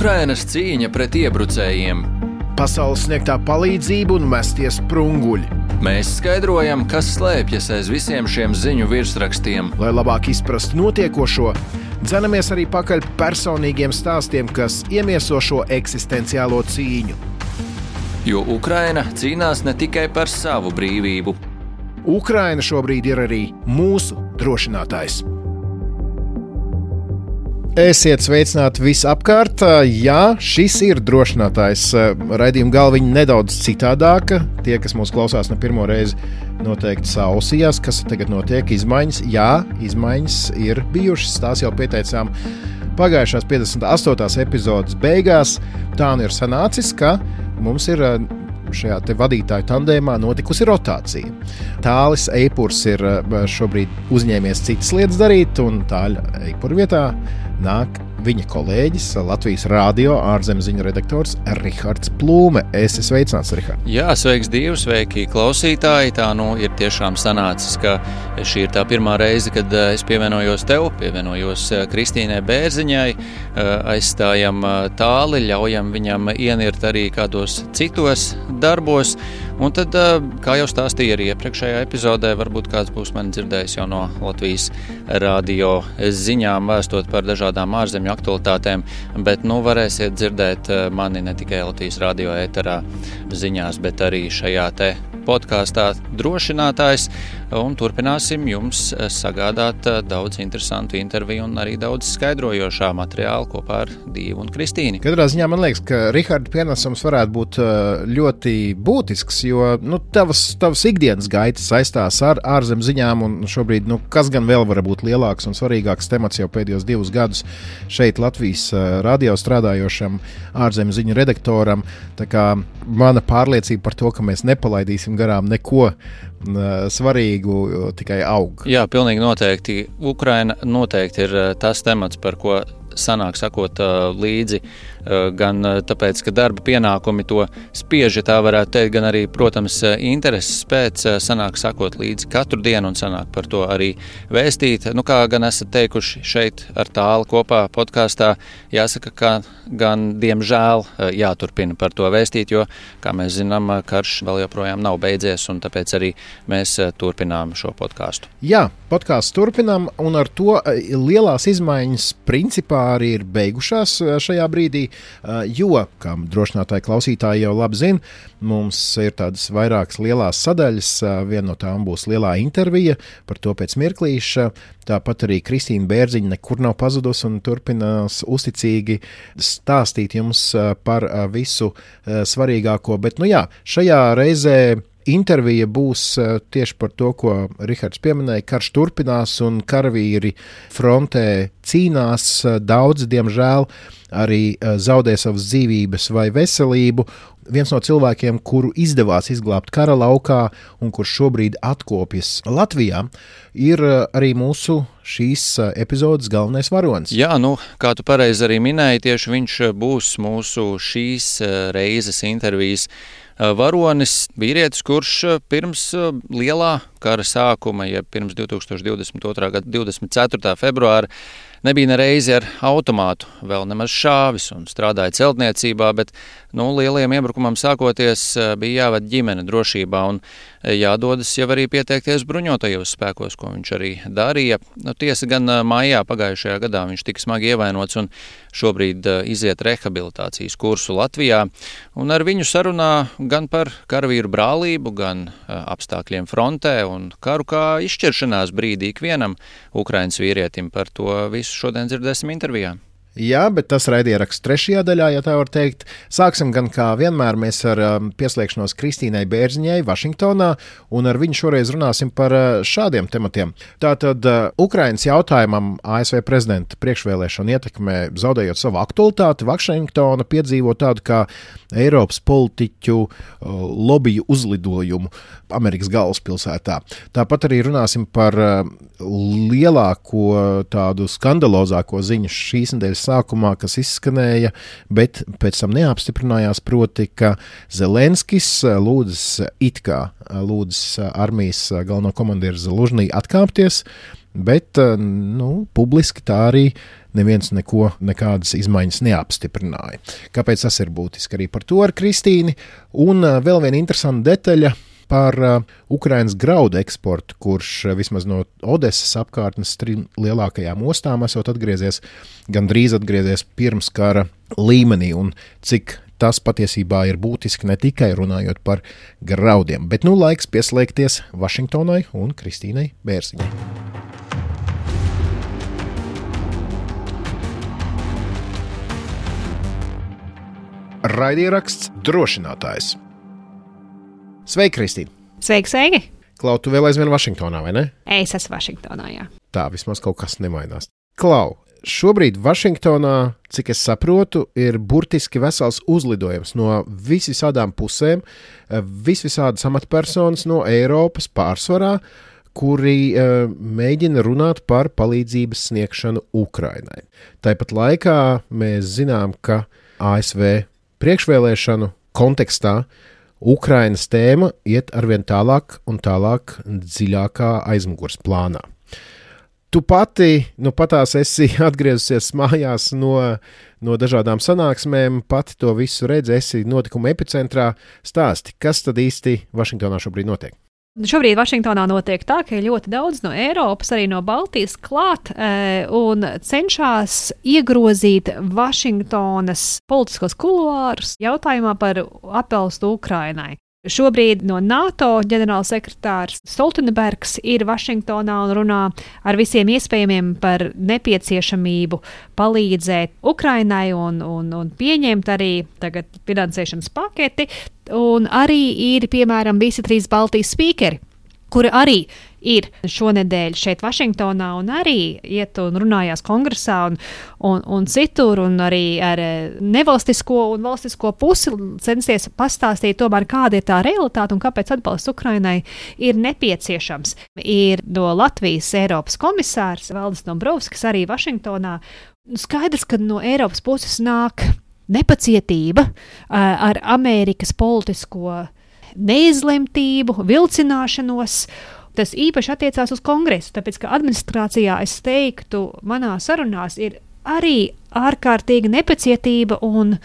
Ukrainas cīņa pret iebrucējiem. Pasaules sniegtā palīdzība un mesties sprunguļi. Mēs skaidrojam, kas slēpjas aiz visiem šiem ziņu virsrakstiem. Lai labāk izprastu notiekošo, dzenamies arī pakaļ personīgiem stāstiem, kas iemieso šo eksistenciālo cīņu. Jo Ukraina cīnās ne tikai par savu brīvību. Ukraina šobrīd ir arī mūsu drošinātājs. Esiet sveicināti visapkārt. Jā, šis ir drošinātājs. Radījuma galviņa nedaudz citādāka. Tie, kas mūs klausās ne pirmo reizi, noteikti sausījās, kas tagad notiek. Izmaiņas, jā, izmaiņas ir bijušas. Tās jau pieteicām pagājušās 58. epizodes beigās. Tā nu ir sanācis, ka mums ir šajā vadītāju tandēmā notikusi rotācija. Tālis Eipurs ir šobrīd uzņēmies citas lietas darīt, un tāļa Eipura vietā nāk viņa kolēģis, Latvijas rādio ārzemju ziņu redaktors Rihards Plūme. Es esmu sveicināts, Rihards. Jā, sveiks, Dievs, sveiki klausītāji. Tā nu ir tiešām sanācis, ka šī ir tā pirmā reize, kad eh, es pievienojos tev, pievienojos eh, Kristīnai Bērziņai, eh, aizstājam tāli, ļaujam viņam ienirt arī kādos citos darbos. Un tad, kā jau stāstīju arī iepriekšējā epizodē, varbūt kāds būs mani dzirdējis jau no Latvijas radio ziņām, vēstot par dažādām ārzemju aktualitātēm, bet nu varēsiet dzirdēt mani ne tikai Latvijas radio ēterā ziņās, bet arī šajā te podkāstā drošinātājs. Un turpināsim jums sagādāt daudz interesantu interviju un arī daudz skaidrojošā materiāla kopā ar Dievu un Kristīnu. Katrā ziņā man liekas, ka Riharda pienesums varētu būt ļoti būtisks, jo nu, tavas, tavas ikdienas gaitas saistās ar ārzemju ziņām, un šobrīd, nu, kas gan vēl var būt lielāks un svarīgāks temats jau pēdējos divus gadus šeit Latvijas radio strādājošam ārzemju ziņu redaktoram. Mana pārliecība par to, ka mēs nepalaidīsim garām neko svarīgu, tikai aug. Jā, pilnīgi noteikti. Ukraina noteikti ir tas temats, par ko sanāk sakot līdzi Eh, gan eh, tāpēc, ka darba pienākumi to spiež, ja tā varētu teikt, gan arī, protams, eh, intereses pēc sanāk sakot līdzi katru dienu un sanāk par to arī vēstīt. Nu, kā gan esat teikuši šeit ar tālu kopā podkāstā, jāsaka, ka gan diemžēl jāturpina par to vēstīt, jo, kā mēs zinām, karš vēl joprojām nav beidzies, un tāpēc arī mēs turpinām šo podkāstu. Jā, podkāstu turpinām, un ar to lielās izmaiņas principā arī ir beigušās šajā brīdī. Jo, kā drošinātāji klausītāji jau labi zina, mums ir tādas vairākas lielas sadaļas. Viena no tām būs lielā intervija, par to pēc mirklīša. Tāpat arī Kristīna Bērziņa nekur nav pazudusi un turpinās uzticīgi stāstīt jums par visu svarīgāko. Bet, nu jā, šajā reizē intervija būs tieši par to, ko Rihards pieminēja. Karš turpinās, un karavīri frontē cīnās. Daudz, diemžēl, arī zaudē savas dzīvības vai veselību. Viens no cilvēkiem, kuru izdevās izglābt kara laukā un kurš šobrīd atkopjas Latvijā, ir arī mūsu šīs epizodes galvenais varonis. Jā, nu, kā tu pareizi arī minēji, tieši viņš būs mūsu šīs reizes intervijas varonis, vīrietis, kurš pirms lielā kara sākuma, ja pirms 2022. gada 24. februāra, nebija ne reizi ar automātu, vēl nemaz šāvis un strādāja celtniecībā, bet nu, lieliem iebrukumam sākoties bija jāved ģimene drošībā un jādodas jau arī pieteikties bruņotajos spēkos, ko viņš arī darīja. Nu, tiesa gan maijā pagājušajā gadā viņš tika smagi ievainots un šobrīd iziet rehabilitācijas kursu Latvijā. Un ar viņu sarunā gan par karavīru brālību, gan apstākļiem frontē un karu kā izšķiršanās brīdī ikvienam Ukraiņas vīrietim. Par to visu šodien dzirdēsim intervijā. Jā, bet tas raidieraksts trešajā daļā, ja tā var teikt. Sāksim gan kā vienmēr mēs ar um, pieslēgšanos Kristīnai Bērziņai Vašingtonā, un ar viņu šoreiz runāsim par uh, šādiem tematiem. Tātad uh, Ukrainas jautājumam ASV prezidenta priekšvēlēšana ietekmē zaudējot savu aktualitāti, Vašingtona piedzīvo tādu kā Eiropas politiķu uh, lobiju uzlidojumu Amerikas galvaspilsētā. Tāpat arī runāsim par uh, lielāko, tādu skandalozāko ziņu šīs nedēļas sākumā, kas izskanēja, bet pēc tam neapstiprinājās, proti, ka Zelenskis lūdzas it kā lūdzas armijas galveno komandieru Zelužnī atkāpties bet nu, publiski tā arī neviens neko, nekādas izmaiņas neapstiprināja. Kāpēc tas ir būtiski arī par to ar Kristīnu? Un vēl viena interesanta detaļa par uh, Ukraiņas graudu eksportu, kurš uh, vismaz no Odesas apkārtnes trim lielākajām ostām esot atgriezies, gandrīz atgriezies pirms kara līmenī, un cik tas patiesībā ir būtiski ne tikai runājot par graudiem, bet nu laiks pieslēgties Vašingtonai un Kristīnai Bērziņai. Raidieraksts drošinātājs. Sveiki, Kristīne! Sveiki, sveiki! Klau, tu vēl aizvien Vašingtonā, vai ne? Es esmu Vašingtonā, jā. Tā vismaz kaut kas nemainās. Klau, šobrīd Vašingtonā, cik es saprotu, ir burtiski vesels uzlidojums no visām pusēm, visvisādas amatpersonas no Eiropas pārsvarā, kuri uh, mēģina runāt par palīdzības sniegšanu Ukrainai. Tāpat laikā mēs zinām, ka ASV priekšvēlēšanu kontekstā uh, Ukrainas tēma iet arvien tālāk un tālāk dziļākā aizmugures plānā. Tu pati, nu patās esi atgriezusies mājās no, no dažādām sanāksmēm, pati to visu redzi, esi notikuma epicentrā. Stāsti, kas tad īsti Vašingtonā šobrīd notiek? Šobrīd Vašingtonā notiek tā, ka ļoti daudz no Eiropas, arī no Baltijas klāt e, un cenšas iegrozīt Vašingtonas politiskos kuluārus jautājumā par atbalstu Ukrainai. Šobrīd no NATO ģenerālsekretārs Stoltenbergs ir Vašingtonā un runā ar visiem iespējamiem par nepieciešamību palīdzēt Ukrainai un, un, un pieņemt arī finansēšanas paketi. Un arī ir, piemēram, visi trīs Baltijas spīkeri, kuri arī ir šonadēļ šeit, Vašingtonā, un arī iet un runājās kongresā un, un, un citur, un arī ar eh, nevalstisko un valstisko pusi censties pastāstīt, tomēr, kāda ir tā realitāte un kāpēc atbalsts Ukrainai ir nepieciešams. Ir no Latvijas Eiropas komisārs Valdis Dombrovskis arī Vašingtonā. Skaidrs, ka no Eiropas puses nāk nepacietība uh, ar Amerikas politisko neizlemtību, vilcināšanos. Tas īpaši attiecās uz kongresu, tāpēc ka administrācijā, es teiktu, manā sarunās ir arī ārkārtīga nepacietība un,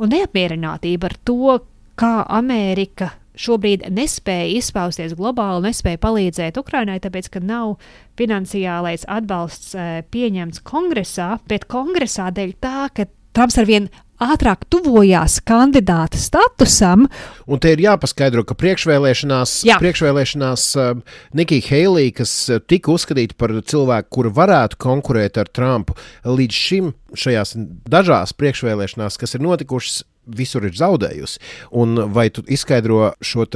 un neapmierinātība ar to, kā Amerika šobrīd nespēja izpausties globāli, nespēja palīdzēt Ukrainai, tāpēc ka nav finansiālais atbalsts e, pieņemts kongresā, bet kongresā dēļ tā, ka Trumps arvien ātrāk tuvojās kandidāta statusam. Un te ir jāpaskaidro, ka priekšvēlēšanās, Jā. priekšvēlēšanās uh, Nikija Heilija, kas uh, tika uzskatīta par cilvēku, kura varētu konkurēt ar Trumpu, līdz šim šajās dažās priekšvēlēšanās, kas ir notikušas, visur ir zaudējusi. Un vai tu izskaidro šo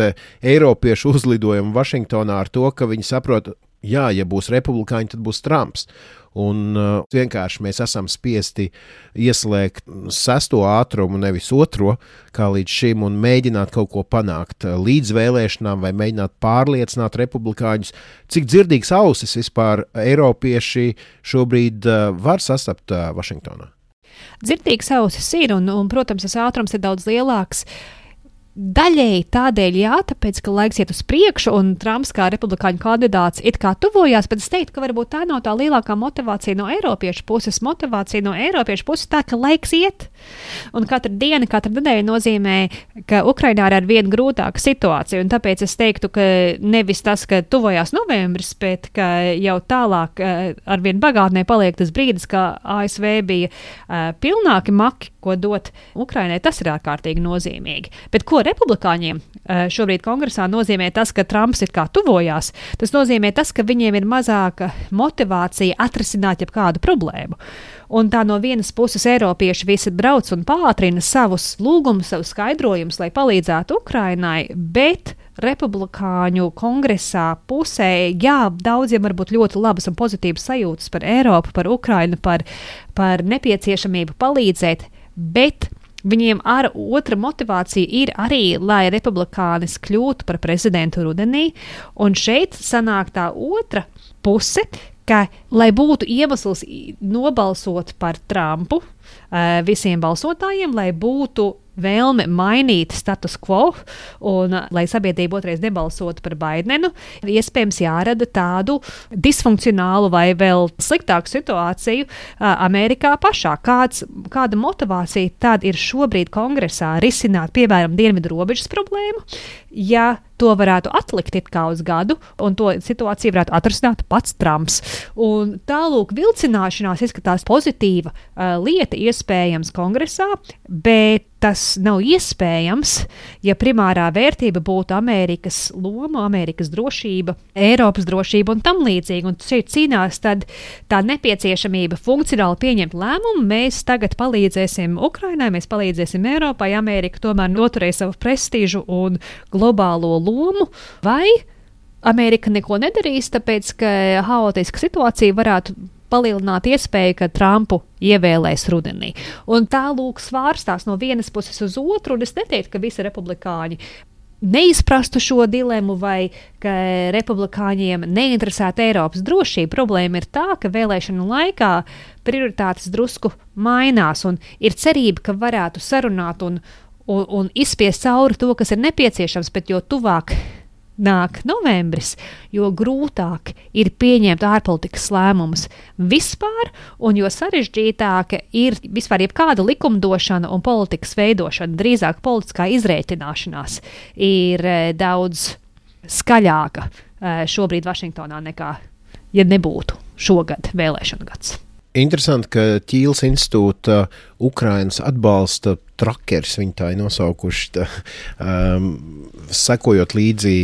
Eiropiešu uzlidojumu Vašingtonā ar to, ka viņi saprot, jā, ja būs republikāņi, tad būs Trumps. Un uh, vienkārši mēs esam spiesti ieslēgt sesto ātrumu, nevis otro, kā līdz šim, un mēģināt kaut ko panākt uh, līdz vēlēšanām, vai mēģināt pārliecināt republikāņus, cik dzirdīgs ausis vispār Eiropieši šobrīd uh, var sastapt uh, Vašingtonā. Dzirdīgs ausis ir, un, un, protams, tas ātrums ir daudz lielāks. Uh, Daļēji tādēļ, jā, tāpēc, ka laiks iet uz priekšu, un Trumps kā republikāņu kandidāts it kā tuvojās, bet es teiktu, ka varbūt tā nav tā lielākā motivācija no Eiropiešu puses. Motivācija no Eiropiešu puses tā, ka laiks iet, un katra diena, katra nedēļa nozīmē, ka Ukrainā ir ar vienu grūtāku situāciju, un tāpēc es teiktu, ka nevis tas, ka tuvojās novembris, bet ka jau tālāk eh, ar vien bagātnē paliek tas brīdis, ka ASV bija uh, pilnāki maki, ko dot Ukrainai, tas ir ārkārtīgi nozīmīgi. Bet republikāņiem eh, šobrīd kongresā nozīmē tas, ka Trumps ir kā tuvojās? Tas nozīmē tas, ka viņiem ir mazāka motivācija atrisināt jebkādu problēmu. Un tā no vienas puses Eiropieši visi brauc un pātrina savus lūgumus, savus skaidrojumus, lai palīdzētu Ukrainai, bet republikāņu kongresā pusē, jā, daudziem var būt ļoti labas un pozitīvas sajūtas par Eiropu, par Ukrainu, par, par nepieciešamību palīdzēt, bet Viņiem ar otra motivācija ir arī, lai republikānis kļūtu par prezidentu rudenī, un šeit sanāk tā otra puse, ka, lai būtu iemesls nobalsot par Trumpu, visiem balsotājiem, lai būtu vēlme mainīt status quo un lai sabiedrība otrais nebalsotu par Baidenu, iespējams jārada tādu disfunkcionālu vai vēl sliktāku situāciju Amerikā pašā. Kāds, kāda motivācija tad ir šobrīd kongresā risināt, piemēram, dienvidu robežas problēmu? Ja to varētu atlikt uz gadu, un to situāciju varētu atrisināt pats Trumps. Un tālūk, vilcināšanās izskatās pozitīva uh, lieta iespējams kongresā, bet tas nav iespējams, ja primārā vērtība būtu Amerikas loma, Amerikas drošība, Eiropas drošība un tam līdzīgi. Un šeit cīnās tā nepieciešamība funkcionāli pieņemt lēmumu. Mēs tagad palīdzēsim Ukrainai, mēs palīdzēsim Eiropai, Amerika tomēr noturēja savu prestižu un globālo lomu. Vai Amerika neko nedarīs, tāpēc ka haotiska situācija varētu palielināt iespēju, ka Trumpu ievēlēs rudenī. Un tā lūk svārstās no vienas puses uz otru, un es neteiktu, ka visi republikāņi neizprastu šo dilemmu, vai ka republikāņiem neinteresēta Eiropas drošība. Problēma ir tā, ka vēlēšanu laikā prioritātes drusku mainās, un ir cerība, ka varētu sarunāt un, un, un izspiest cauri to, kas ir nepieciešams, bet jo tuvāk nāk novembris, jo grūtāk ir pieņemt ārpolitikas lēmumus vispār, un jo sarežģītāka ir vispār jebkāda likumdošana un politikas veidošana. Drīzāk politiskā izrēķināšanās ir e, daudz skaļāka e, šobrīd Vašingtonā nekā, ja nebūtu šogad vēlēšana gads. Interesanti, ka Ķīles institūta Ukrainas atbalsta trakeris, viņi tā ir nosaukuši, tā, um, sekojot līdzi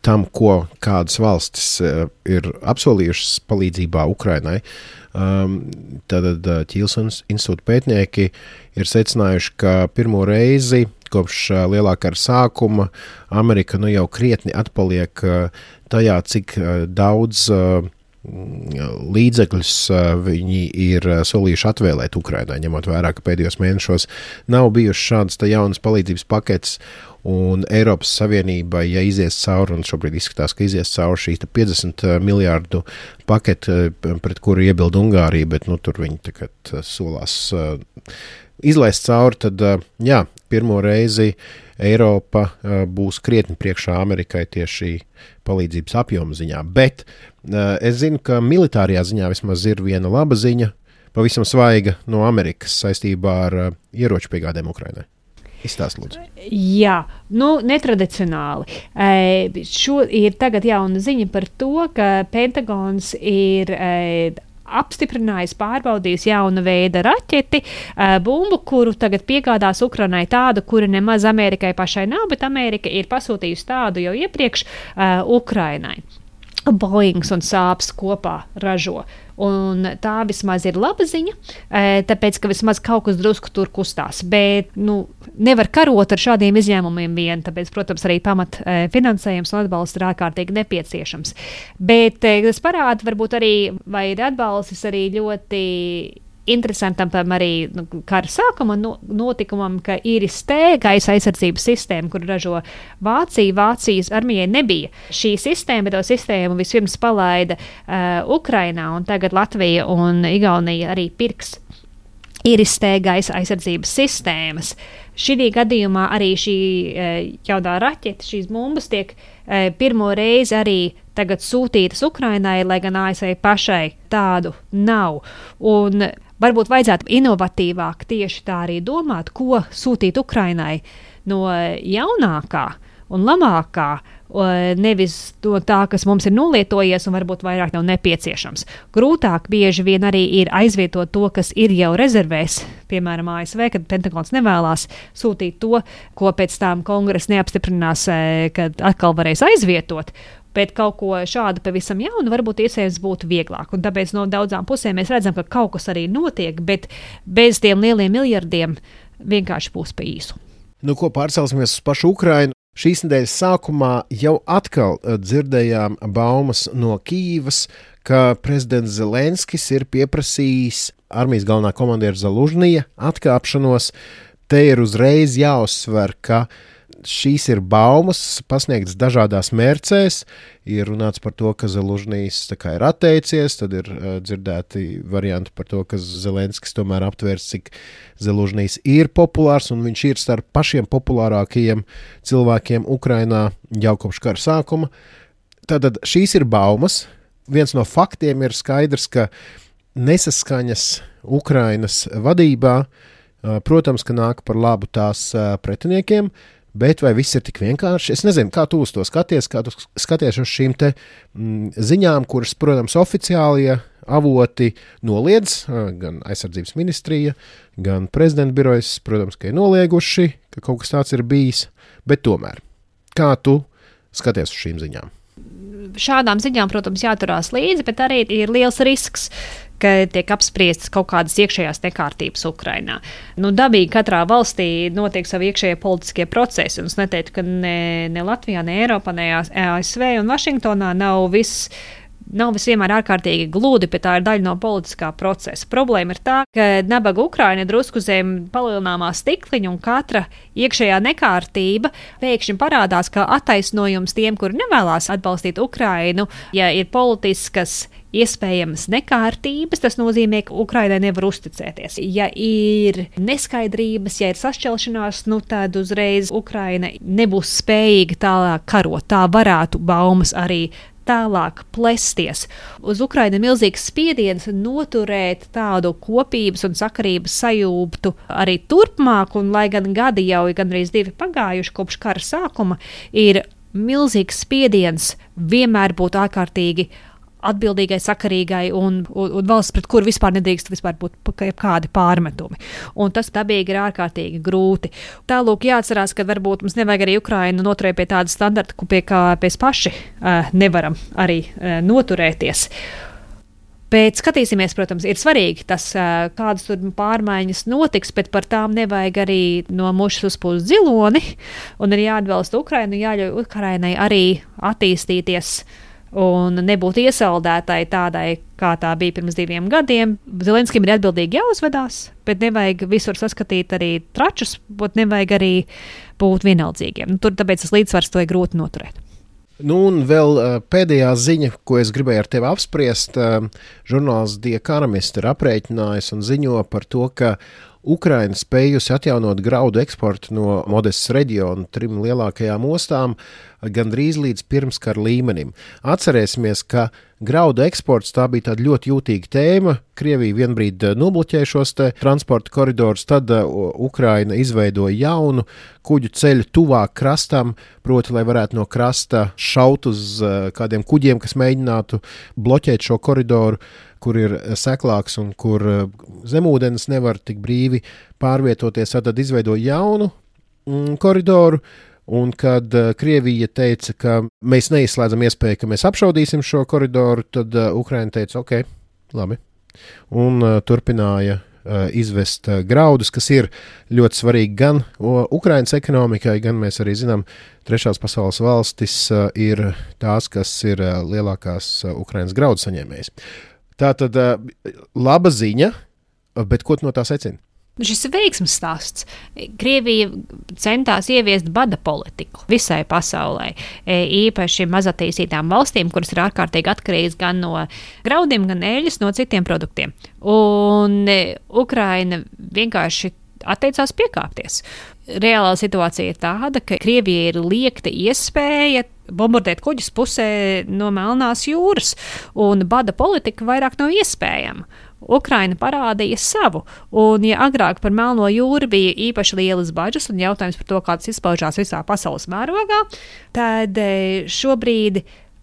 tam, ko kādas valstis uh, ir apsolījušas palīdzībā Ukrainai. Um, tad uh, Ķīles institūta pētnieki ir secinājuši, ka pirmo reizi kopš uh, lielā kara sākuma Amerika nu jau krietni atpaliek uh, tajā, cik uh, daudz uh, līdzekļus viņi ir solījuši atvēlēt Ukraiņai, ņemot vērā, ka pēdējos mēnešos nav bijušas šādas jaunas palīdzības paketes. Un Eiropas Savienība, ja izies cauri, un šobrīd izskatās, ka izies cauri šī 50 miljārdu pakete, pret kuru iebilda Ungārija, bet nu, tur viņi tagad solās izlaist cauri, tad jā, pirmo reizi Eiropa būs krietni priekšā Amerikai tieši palīdzības apjoma ziņā. Bet uh, es zinu, ka militārajā ziņā vismaz ir viena laba ziņa, pavisam svaiga no Amerikas saistībā ar uh, ieroču piegādēm Ukrainai. Izstāstiet, Jā, nu, netradicionāli. E, šo ir tagad jauna ziņa par to, ka Pentagons ir e, apstiprinājis, pārbaudījis jaunu veidu raķeti, bumbu, kuru tagad piegādās Ukrainai tādu, kura nemaz Amerikai pašai nav, bet Amerika ir pasūtījusi tādu jau iepriekš Ukrainai. Boeings un sāpes kopā ražo. Un tā vismaz ir laba ziņa, tāpēc ka vismaz kaut kas drusku tur kustās. Bet nu, nevar karot ar šādiem izņēmumiem vien, tāpēc, protams, arī pamat finansējums un atbalsts ir ārkārtīgi nepieciešams. Bet tas parāda varbūt arī, vai ir atbalsts arī ļoti interesantam arī nu, kara sākuma no, notikumam, ka ir gaisa aizsardzības sistēma, kur ražo Vācija. Vācijas armijai nebija šī sistēma, bet to sistēmu vispirms palaida uh, Ukrainā, un tagad Latvija un Igaunija arī pirks iristē gaisa aizsardzības sistēmas. Šī gadījumā arī šī e, jaunā raķete, šīs bumbas tiek e, pirmo reizi arī tagad sūtītas Ukrainai, lai gan ASV pašai tādu nav. Un varbūt vajadzētu inovatīvāk tieši tā arī domāt, ko sūtīt Ukrainai no jaunākā un labākā, nevis no tā, kas mums ir nolietojies un varbūt vairāk nav nepieciešams. Grūtāk bieži vien arī ir aizvietot to, kas ir jau rezervēs, piemēram, ASV, kad Pentagons nevēlas sūtīt to, ko pēc tam kongress neapstiprinās, e, kad atkal varēs aizvietot. Bet kaut ko šādu pavisam jaunu varbūt iespējams būtu vieglāk. Un tāpēc no daudzām pusēm mēs redzam, ka kaut kas arī notiek, bet bez tiem lieliem miljardiem vienkārši būs pa īsu. Nu, ko pārcelsimies uz pašu Ukrajinu? Šīs nedēļas sākumā jau atkal eh, dzirdējām baumas no Kīivas, ka prezidents Zelenskis ir pieprasījis armijas galvenā komandiera Zalužņija atkāpšanos. Te ir uzreiz jāuzsver, ka šīs ir baumas, pasniegtas dažādās mērcēs. Ir runāts par to, ka Zelužņīs ir atteicies, tad ir uh, dzirdēti varianti par to, ka Zelenskis tomēr aptvērs, cik Zelužņīs ir populārs un viņš ir starp pašiem populārākajiem cilvēkiem Ukrajinā jau kopš kara sākuma. Tātad šīs ir baumas. Viens no faktiem ir skaidrs, ka nesaskaņas Ukrainas vadībā, uh, protams, ka nāk par labu tās uh, pretiniekiem, Bet vai viss ir tik vienkārši? Es nezinu, kā tu uz to skaties, kā tu skaties uz šīm te, mm, ziņām, kuras, protams, oficiālie avoti noliedz, gan aizsardzības ministrija, gan prezidenta birojas, protams, ka ir nolieguši, ka kaut kas tāds ir bijis. Bet tomēr, kā tu skaties uz šīm ziņām? Šādām ziņām, protams, jāturās līdzi, bet arī ir liels risks, ka tiek apspriestas kaut kādas iekšējās nekārtības Ukrajinā. Nu, dabīgi katrā valstī notiek savi iekšējie politiskie procesi, es neteiktu, ka ne, ne Latvijā, ne Eiropā, ne ASV un Vašingtonā nav viss nav vienmēr ārkārtīgi gludi, bet tā ir daļa no politiskā procesa. Problēma ir tā, ka nabaga Ukraina drusku zem palielināmā stikliņa un katra iekšējā nekārtība pēkšņi parādās kā attaisnojums tiem, kuri nevēlas atbalstīt Ukrainu, ja ir politiskas iespējamas nekārtības, tas nozīmē, ka Ukraiņai nevar uzticēties. Ja ir neskaidrības, ja ir sašķelšanās, nu tad uzreiz Ukraiņa nebūs spējīga tālāk karot. Tā varētu baumas arī tālāk plesties. Uz Ukraiņa milzīgs spiediens noturēt tādu kopības un sakarības sajūtu arī turpmāk, un lai gan gadi jau ir gandrīz divi pagājuši kopš kara sākuma, ir milzīgs spiediens vienmēr būt ārkārtīgi atbildīgai, sakarīgai un, un, un valsts, pret kuru vispār nedrīkst vispār būt kādi pārmetumi. Un tas dabīgi ir ārkārtīgi grūti. Tālūk, jāatcerās, ka varbūt mums nevajag arī Ukrainu noturēt pie tāda standarta, pie kā mēs paši uh, nevaram arī uh, noturēties. Bet skatīsimies, protams, ir svarīgi tas, kādas tur pārmaiņas notiks, bet par tām nevajag arī no mušas uzpūst ziloni. Un ir jāatbalsta Ukrainu, jāļauj Ukrainai arī attīstīties un nebūtu iesaldētai tādai, kā tā bija pirms diviem gadiem. Zelenskim ir atbildīgi jāuzvedās, bet nevajag visur saskatīt arī tračus, bet nevajag arī būt vienaldzīgiem. Nu, tur tāpēc tas līdzsvars to ir grūti noturēt. Nu, un vēl pēdējā ziņa, ko es gribēju ar tevi apspriest, žurnāls Die Economist ir aprēķinājis un ziņo par to, ka Ukraina spējusi atjaunot graudu eksportu no Modesas reģiona trim lielākajām ostām gandrīz līdz pirmskara līmenim. Atcerēsimies, ka graudu eksports tā bija tāda ļoti jūtīga tēma. Krievija vienbrīd eh, nobloķēja šos transporta koridorus, tad uh, Ukraina izveidoja jaunu kuģu ceļu tuvāk krastam, proti, lai varētu no krasta šaut uz uh, kādiem kuģiem, kas mēģinātu bloķēt šo koridoru kur ir seklāks un kur eh, zemūdens nevar tik brīvi pārvietoties, tad izveidoja jaunu mm, koridoru. Un kad uh, Krievija teica, ka mēs neizslēdzam iespēju, ka mēs apšaudīsim šo koridoru, tad Ukraina teica, ok, labi. Un turpināja izvest graudus, kas ir ļoti svarīgi gan Ukraiņas ekonomikai, gan mēs arī zinām, trešās pasaules valstis ir tās, kas ir lielākās Ukraiņas graudu saņēmējas. Tā tad laba ziņa, bet ko no tā secina? Šis ir veiksmīgs stāsts. Krievija centās ieviest bada politiku visai pasaulē, īpaši mazattīstītām valstīm, kuras ir ārkārtīgi atkarīgas gan no graudiem, gan eļļas, no citiem produktiem. Un Ukraina vienkārši atteicās piekāpties. Reālā situācija ir tāda, ka Krievija ir liekta iespēja bombardēt kuģus pusē no Melnās jūras, un bada politika vairāk nav iespējama. Ukraina parādīja savu, un, ja agrāk par Melno jūru bija īpaši lielas bažas un jautājums par to, kā tas izpaužās visā pasaules mērogā, tad e, šobrīd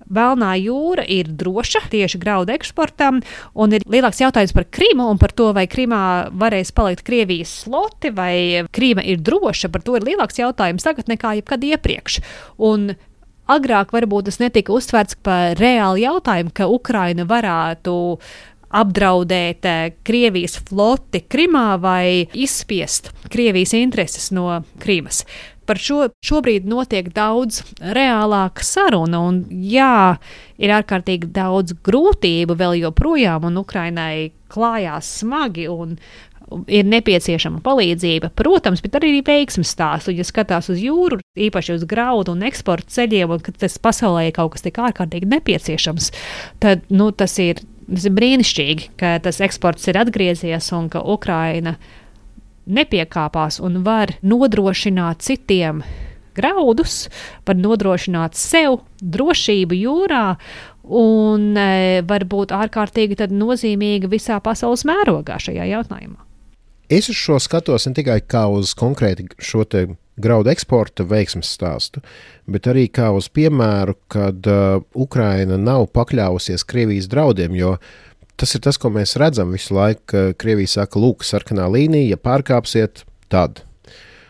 Melnā jūra ir droša tieši graudu eksportam, un ir lielāks jautājums par Krimu un par to, vai Krimā varēs palikt Krievijas sloti, vai Krīma ir droša. Par to ir lielāks jautājums tagad nekā jebkad iepriekš. Un agrāk varbūt tas netika uztverts par reālu jautājumu, ka Ukraina varētu apdraudēt eh, Krievijas floti Krimā vai izspiest Krievijas intereses no Krīmas par šo šobrīd notiek daudz reālāka saruna. Un, jā, ir ārkārtīgi daudz grūtību vēl joprojām, un Ukrainai klājās smagi. Un, ir nepieciešama palīdzība, protams, bet arī veiksmes stāstu. Ja skatās uz jūru, īpaši uz graudu un eksporta ceļiem, un tas pasaulē ir kaut kas tik ārkārtīgi nepieciešams, tad nu, tas, ir, tas ir brīnišķīgi, ka tas eksports ir atgriezies un ka Ukraina nepiekāpās un var nodrošināt citiem graudus, var nodrošināt sev drošību jūrā un e, var būt ārkārtīgi nozīmīga visā pasaules mērogā šajā jautājumā. Es uz šo skatos ne tikai kā uz konkrēti šo graudu eksporta veiksmes stāstu, bet arī kā uz piemēru, kad uh, Ukraina nav pakļāvusies Krievijas draudiem, jo tas ir tas, ko mēs redzam visu laiku. Krievija saka, lūk, sarkanā līnija, ja pārkāpsiet, tad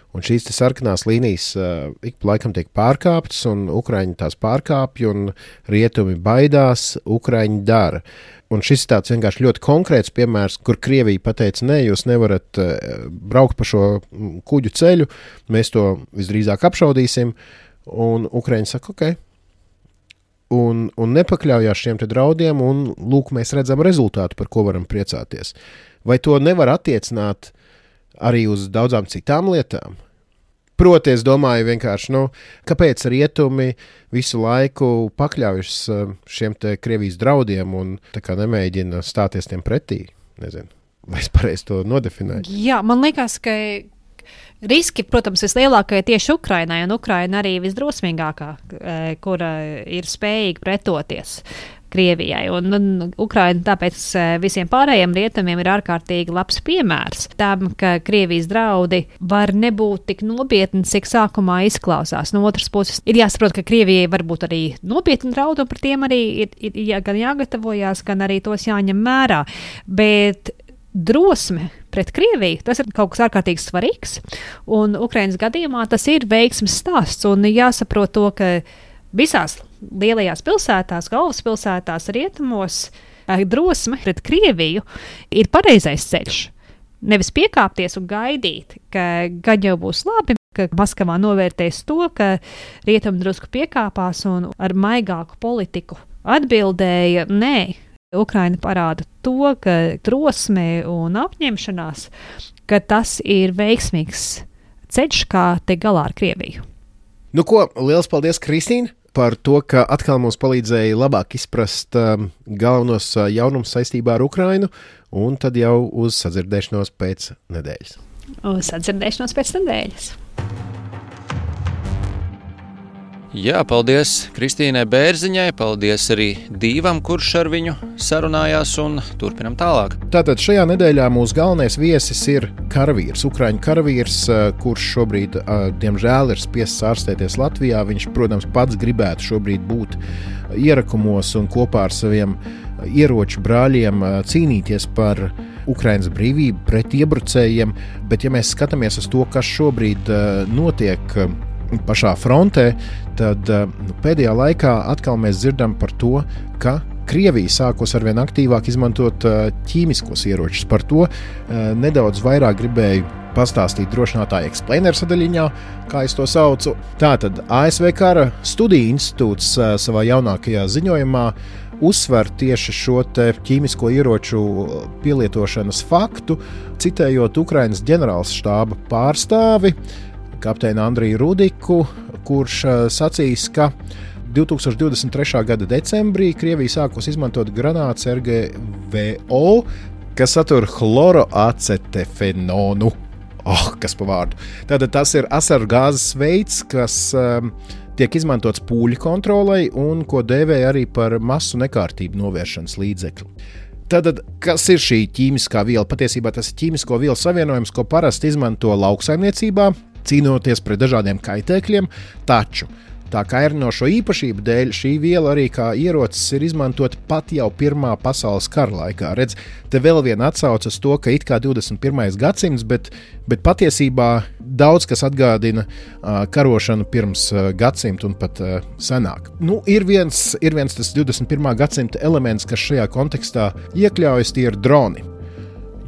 Un šīs sarkanās līnijas uh, ik pa laikam tiek pārkāptas, un Ukrāņi tās pārkāpj, un rietumi baidās, Ukrāņi dara. Un šis ir tāds vienkārši ļoti konkrēts piemērs, kur Krievija pateica, nē, jūs nevarat uh, braukt pa šo kuģu ceļu, mēs to visdrīzāk apšaudīsim. Un Ukrāņi saka, ok. Un, un nepakļaujās šiem draudiem, un lūk, mēs redzam rezultātu, par ko varam priecāties. Vai to nevar attiecināt arī uz daudzām citām lietām. Proti, es domāju, vienkārši, nu, kāpēc rietumi visu laiku pakļaujas eh, šiem Krievijas draudiem un nemēģina stāties tiem pretī. Nezinu, vai es pareizi to nodefinēju. Jā, man liekas, ka riski, protams, vislielākie tieši Ukrainai, un Ukraina arī visdrosmīgākā, eh, kura ir spējīga pretoties. Krievijai. Un, un Ukraina tāpēc eh, visiem pārējiem rietumiem ir ārkārtīgi labs piemērs tam, ka Krievijas draudi var nebūt tik nopietni, cik sākumā izklausās. No otras puses, ir jāsaprot, ka Krievijai var būt arī nopietni draudi, un par tiem arī ir, ir, ir gan jāgatavojas, gan arī tos jāņem vērā. Bet drosme pret Krieviju, tas ir kaut kas ārkārtīgi svarīgs. Un Ukraiņas gadījumā tas ir veiksmes stāsts. Un jāsaprot to, ka visās lielajās pilsētās, galvaspilsētās, rietumos, eh, drosme pret Krieviju ir pareizais ceļš. Nevis piekāpties un gaidīt, ka gan jau būs labi, ka Maskavā novērtēs to, ka rietumi drusku piekāpās un ar maigāku politiku atbildēja nē. Ukraina parāda to, ka drosme un apņemšanās, ka tas ir veiksmīgs ceļš, kā tikt galā ar Krieviju. Nu, ko, liels paldies, Kristīne! par to, ka atkal mums palīdzēja labāk izprast um, galvenos uh, jaunumus saistībā ar Ukrajinu, un tad jau uz sadzirdēšanos pēc nedēļas. Uz sadzirdēšanos pēc nedēļas. Jā, paldies Kristīnai Bērziņai, paldies arī Dīvam, kurš ar viņu sarunājās, un turpinam tālāk. Tātad šajā nedēļā mūsu galvenais viesis ir karavīrs, Ukrāņu karavīrs, kurš šobrīd, diemžēl, ir spiests ārstēties Latvijā. Viņš, protams, pats gribētu šobrīd būt ierakumos un kopā ar saviem ieroču brāļiem cīnīties par Ukraiņas brīvību pret iebrucējiem, bet, ja mēs skatāmies uz to, kas šobrīd notiek pašā frontē, tad eh, nu, pēdējā laikā atkal mēs dzirdam par to, ka Krievija sākus ar vien aktīvāk izmantot eh, ķīmiskos ieročus. Par to eh, nedaudz vairāk gribēju pastāstīt drošinātāja eksplēnera sadaļā, kā es to saucu. Tātad ASV Kara studiju institūts savā jaunākajā ziņojumā uzsver tieši šo ķīmisko ieroču pielietošanas faktu, citējot Ukraiņas ģenerālštāba štāba pārstāvi kapteini Andriju Rudiku, kurš eh, sacīs, ka 2023. gada decembrī Krievija sākus izmantot granātas RGVO, kas satur chloroacetefenonu. Oh, kas pa vārdu? Tātad tas ir asaru gāzes veids, kas um, tiek izmantots pūļu kontrolei un ko dēvē arī par masu nekārtību novēršanas līdzekli. Tātad, kas ir šī ķīmiskā viela? Patiesībā tas ir ķīmisko vielu savienojums, ko parasti izmanto lauksaimniecībā, cīnoties pret dažādiem kaitēkļiem, taču Tā kā ir no šo īpašību dēļ, šī viela arī kā ierocis ir izmantota pat jau Pirmā pasaules kara laikā. Redz, te vēl viena atsauce uz to, ka it kā 21. gadsimts, bet, bet patiesībā daudz kas atgādina uh, karošanu pirms uh, gadsimta un pat uh, senāk. Nu, ir, viens, ir viens tas 21. gadsimta elements, kas šajā kontekstā iekļaujas, tie ir droni.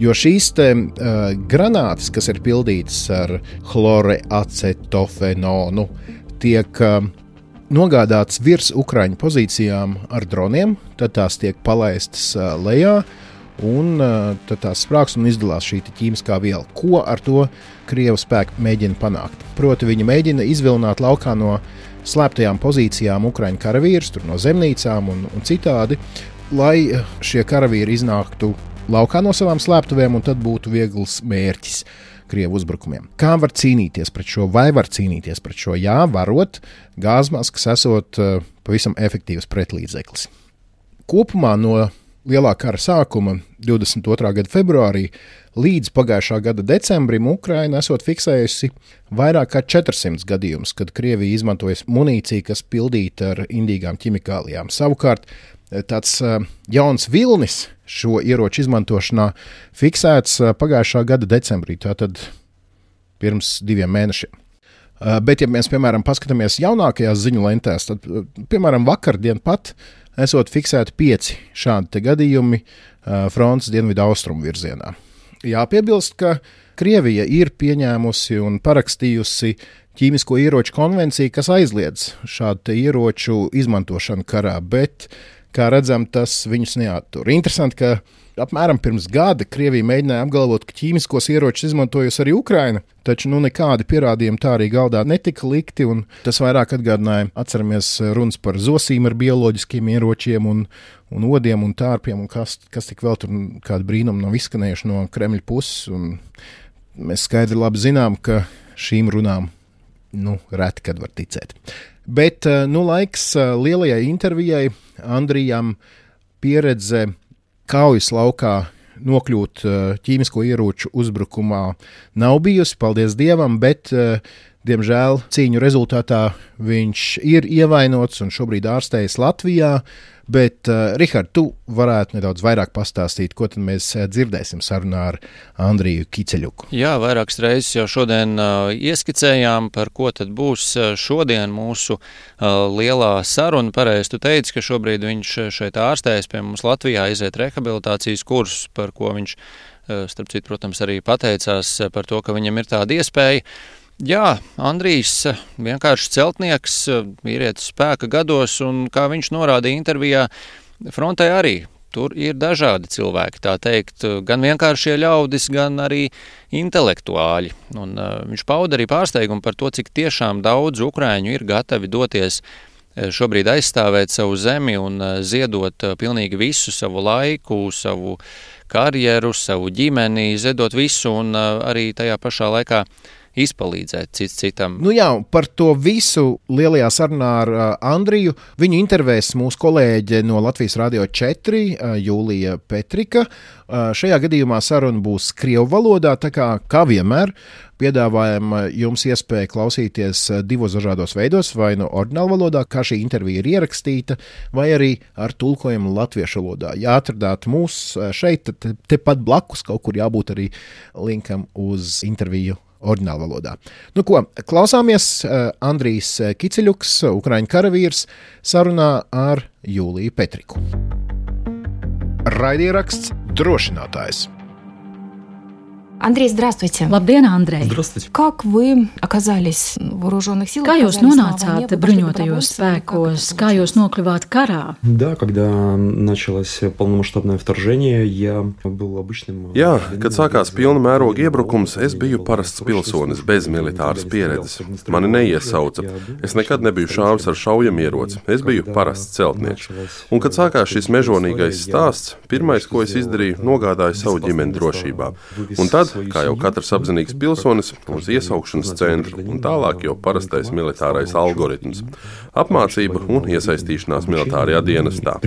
Jo šīs te, uh, granātas, kas ir pildītas ar chloreacetofenonu, tiek uh, nogādātas virs Ukrāņu pozīcijām ar droniem, tad tās tiek palaistas uh, lejā. un tad tās sprāgs un izdalās šī ķīmiskā viela. Ko ar to Krievu spēki mēģina panākt? Proti, viņi mēģina izvilināt laukā no slēptajām pozīcijām Ukraiņu karavīrus, no zemnīcām un, un citādi, lai šie karavīri iznāktu laukā no savām slēptuvēm, un tad būtu viegls mērķis. Krievu uzbrukumiem. Kā var cīnīties pret šo, vai var cīnīties pret šo? Jā, varot, gāzmaskas esot uh, pavisam efektīvs pretlīdzeklis. Kopumā no lielā kara sākuma, 22. gada februārī, līdz pagājušā gada decembrim, Ukraina esot fiksējusi vairāk kā 400 gadījumus, kad Krievija izmantojas munīciju, kas pildīta ar indīgām ķimikālijām. Savukārt tāds jauns vilnis šo ieroču izmantošanā fiksēts pagājušā gada decembrī, tātad pirms diviem mēnešiem. Bet, ja mēs, piemēram, paskatāmies jaunākajās ziņu lentēs, tad, piemēram, vakardien pat esot fiksēti pieci šādi gadījumi frontes dienvidu austrumu virzienā. Jāpiebilst, ka Krievija ir pieņēmusi un parakstījusi ķīmisko ieroču konvenciju, kas aizliedz šādu ieroču izmantošanu karā, bet Kā redzam, tas viņus neattur. Interesanti, ka apmēram pirms gada Krievija mēģināja apgalvot, ka ķīmiskos ieročus izmantojusi arī Ukraina, taču nu, nekādi pierādījumi tā arī galdā netika likti. Tas vairāk atgādināja, atceramies, runas par zosīm ar bioloģiskiem ieročiem un, un odiem un tārpiem, un kas, kas tik vēl tur kādu brīnumu nav izskanējuši no Kremļa puses. Mēs skaidri zinām, ka šīm runām nu, reti kad var ticēt. Bet eh, nu, laiks eh, lielajai intervijai Andrijam pieredze kaujas laukā nokļūt eh, ķīmisko ieroču uzbrukumā nav bijusi, paldies Dievam, bet Diemžēl cīņu rezultātā viņš ir ievainots un šobrīd ārstējas Latvijā. Bet, uh, Rihard, tu varētu nedaudz vairāk pastāstīt, ko mēs uh, dzirdēsim sarunā ar Andriju Kiceļuku. Jā, vairākas reizes jau šodien uh, ieskicējām, par ko tad būs uh, šodien mūsu uh, lielā saruna. Pareizi tu teici, ka šobrīd viņš šeit ārstējas pie mums Latvijā, iziet rehabilitācijas kursus, par ko viņš, uh, starp citu, protams, arī pateicās par to, ka viņam ir tāda iespēja. Jā, Andrijs vienkārši celtnieks, vīrietis spēka gados, un kā viņš norādīja intervijā, frontē arī tur ir dažādi cilvēki, tā teikt, gan vienkāršie ļaudis, gan arī intelektuāļi. Un, uh, viņš pauda arī pārsteigumu par to, cik tiešām daudz ukrāņu ir gatavi doties šobrīd aizstāvēt savu zemi un ziedot pilnīgi visu savu laiku, savu karjeru, savu ģimeni, ziedot visu un uh, arī tajā pašā laikā uh, izpalīdzēt cits citam. Nu jā, par to visu lielajā sarunā ar uh, Andriju viņu intervēs mūsu kolēģe no Latvijas Radio 4, uh, Jūlija Petrika. Uh, šajā gadījumā saruna būs Krievu valodā, tā kā, kā vienmēr. Piedāvājam jums iespēju klausīties divos dažādos veidos, vai no ordināla valodā, kā šī intervija ir ierakstīta, vai arī ar tulkojumu latviešu valodā. Ja atradāt mūs šeit, tad tepat blakus kaut kur jābūt arī linkam uz interviju oriģinālā valodā. Nu, ko, klausāmies uh, Andrijs Kiceļuks, Ukraiņu karavīrs, sarunā ar Jūliju Petriku. Raidieraksts drošinātājs. Андрей, здравствуйте. Labdien, Andrej! Здравствуйте. Как вы оказались в вооруженных силах? Kā jūs nonācāt bruņotajos spēkos? Kā jūs nokļuvāt karā? Да, когда началось полномасштабное вторжение, я был обычным... Jā, kad sākās pilna mēroga iebrukums, es biju parasts pilsonis bez militāras pieredzes. Mani neiesauca. Es nekad nebiju šāvis ar šaujamieroci. Es biju parasts celtnieks. Un, kad sākās šis mežonīgais stāsts, pirmais, ko es izdarīju, nogādāju savu ģimeni drošībā. Un tad kā jau katrs apzinīgs pilsonis, uz iesaukšanas centru un tālāk jau parastais militārais algoritms - apmācība un iesaistīšanās militārajā dienestā.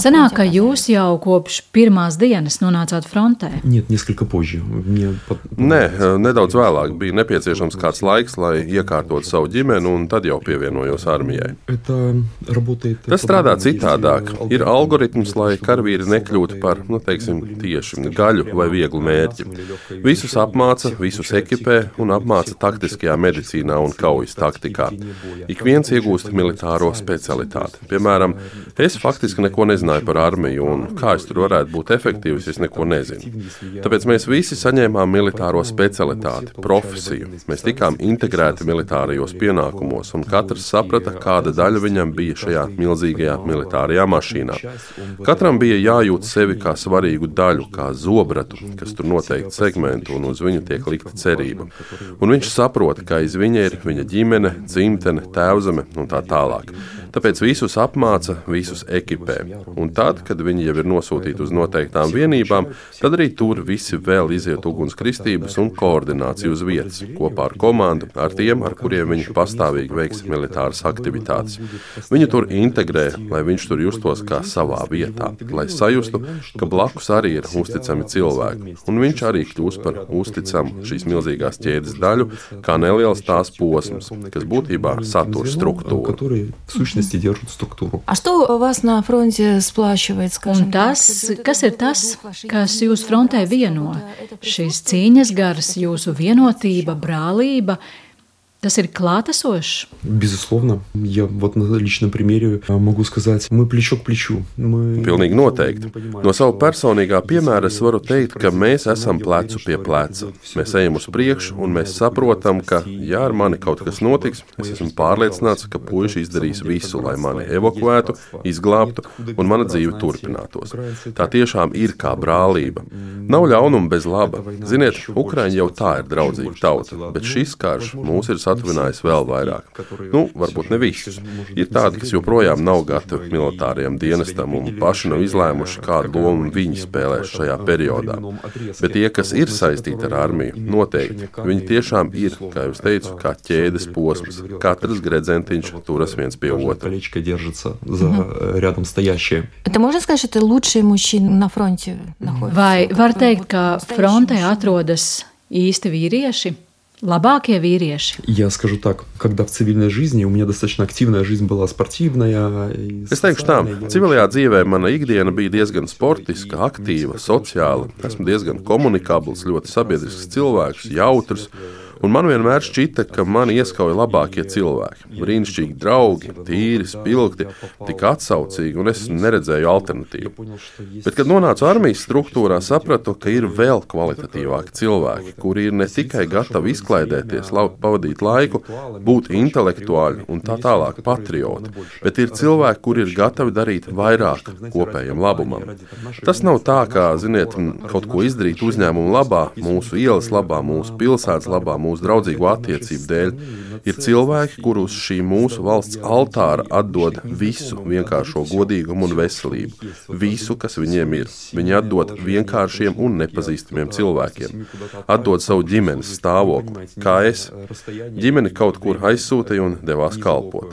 Sanāk, ka jūs jau kopš pirmās dienas nonācāt frontē? Nē, nedaudz vēlāk bija nepieciešams kāds laiks, lai iekārtotu savu ģimeni, un tad jau pievienojos armijai. Tas strādā citādāk. Ir algoritms, lai karavīri nekļūtu par nu, teiksim, tieši gaļu vai vieglu mērķi. Visus apmāca, visus ekipē un apmāca taktiskajā medicīnā un kaujas taktikā. Ik viens iegūst militāro specialitāti. Piemēram, es faktiski neko nezināju par armiju un kā es tur varētu būt efektīvs, es neko nezinu. Tāpēc mēs visi saņēmām militāro specialitāti, profesiju. Mēs tikām integrēti militārajos pienākumos, un katrs saprata, kāda daļa viņam bija šajā milzīgajā militārajā mašīnā. Katram bija jājūt sevi kā svarīgu daļu, kā zobratu, kas tur noteikti segmentu, un uz viņu tiek likta cerība. Un viņš saprot, ka aiz viņa ir viņa ģimene, dzimtene, tēvzeme un tā tālāk. Tāpēc visus apmāca, visus ekipē. Un tad, kad viņi jau ir nosūtīti uz noteiktām vienībām, tad arī tur visi vēl iziet ugunskristības un koordināciju uz vietas, kopā ar komandu, ar tiem, ar kuriem viņi pastāvīgi veiks militāras aktivitātes. Viņu tur integrē, lai viņš tur justos kā savā vietā, lai sajustu, ka blakus arī ir uzticami cilvēki. Un viņš arī kļūst par uzticamu šīs milzīgās ķēdes daļu, kā neliels tās posms, kas būtībā satur struktūru ценности держат структуру. А что вас на фронте сплачивает, скажем? Un tas, kas ir tas, kas jūs frontē vieno? Šīs cīņas gars, jūsu vienotība, brālība, Tas ir klātesošs. Безусловно, я вот на личном примере могу сказать, мы плечо к плечу. Мы... Pilnīgi noteikti. No sava personīgā piemēra es varu teikt, ka mēs esam plecu pie pleca. Mēs ejam uz priekšu, un mēs saprotam, ka, ja ar mani kaut kas notiks, es esmu pārliecināts, ka puiši izdarīs visu, lai mani evakuētu, izglābtu un mana dzīve turpinātos. Tā tiešām ir kā brālība. Nav ļaunuma bez laba. Ziniet, Ukraiņa jau tā ir draudzīga tauta, bet šis karš mūs ir satuvinājis vēl vairāk. Nu, varbūt ne visus. Ir tādi, kas joprojām nav gatavi militārajam dienestam un paši nav izlēmuši, kādu lomu viņi spēlēs šajā periodā. Bet tie, kas ir saistīti ar armiju, noteikti viņi tiešām ir, kā jau teicu, kā ķēdes posms. Katrs gredzentiņš turas viens pie otra. Это можно сказать, что это лучшие мужчины на фронте находятся? Vai var teikt, ka frontē atrodas īsti vīrieši? Labākie vīrieši. Я скажу так, когда в цивильной жизни у меня достаточно активная жизнь была спортивная. Es teikšu tā, civilajā dzīvē mana ikdiena bija diezgan sportiska, aktīva, sociāla. Esmu diezgan komunikabls, ļoti sabiedrisks cilvēks, jautrs. Un man vienmēr šķita, ka mani ieskauj labākie cilvēki. Brīnišķīgi draugi, tīri, spilgti, tik atsaucīgi, un es neredzēju alternatīvu. Bet, kad nonācu armijas struktūrā, sapratu, ka ir vēl kvalitatīvāki cilvēki, kuri ir ne tikai gatavi izklaidēties, labi pavadīt laiku, būt intelektuāļi un tā tālāk patrioti, bet ir cilvēki, kuri ir gatavi darīt vairāk kopējam labumam. Tas nav tā, kā, ziniet, kaut ko izdarīt uzņēmumu labā, mūsu ielas labā, mūsu pilsētas labā, mūsu draudzīgo attiecību dēļ. Ir cilvēki, kurus šī mūsu valsts altāra atdod visu vienkāršo godīgumu un veselību, visu, kas viņiem ir. Viņi atdod vienkāršiem un nepazīstamiem cilvēkiem, atdod savu ģimenes stāvokli, kā es. Ģimeni kaut kur aizsūtīja un devās kalpot.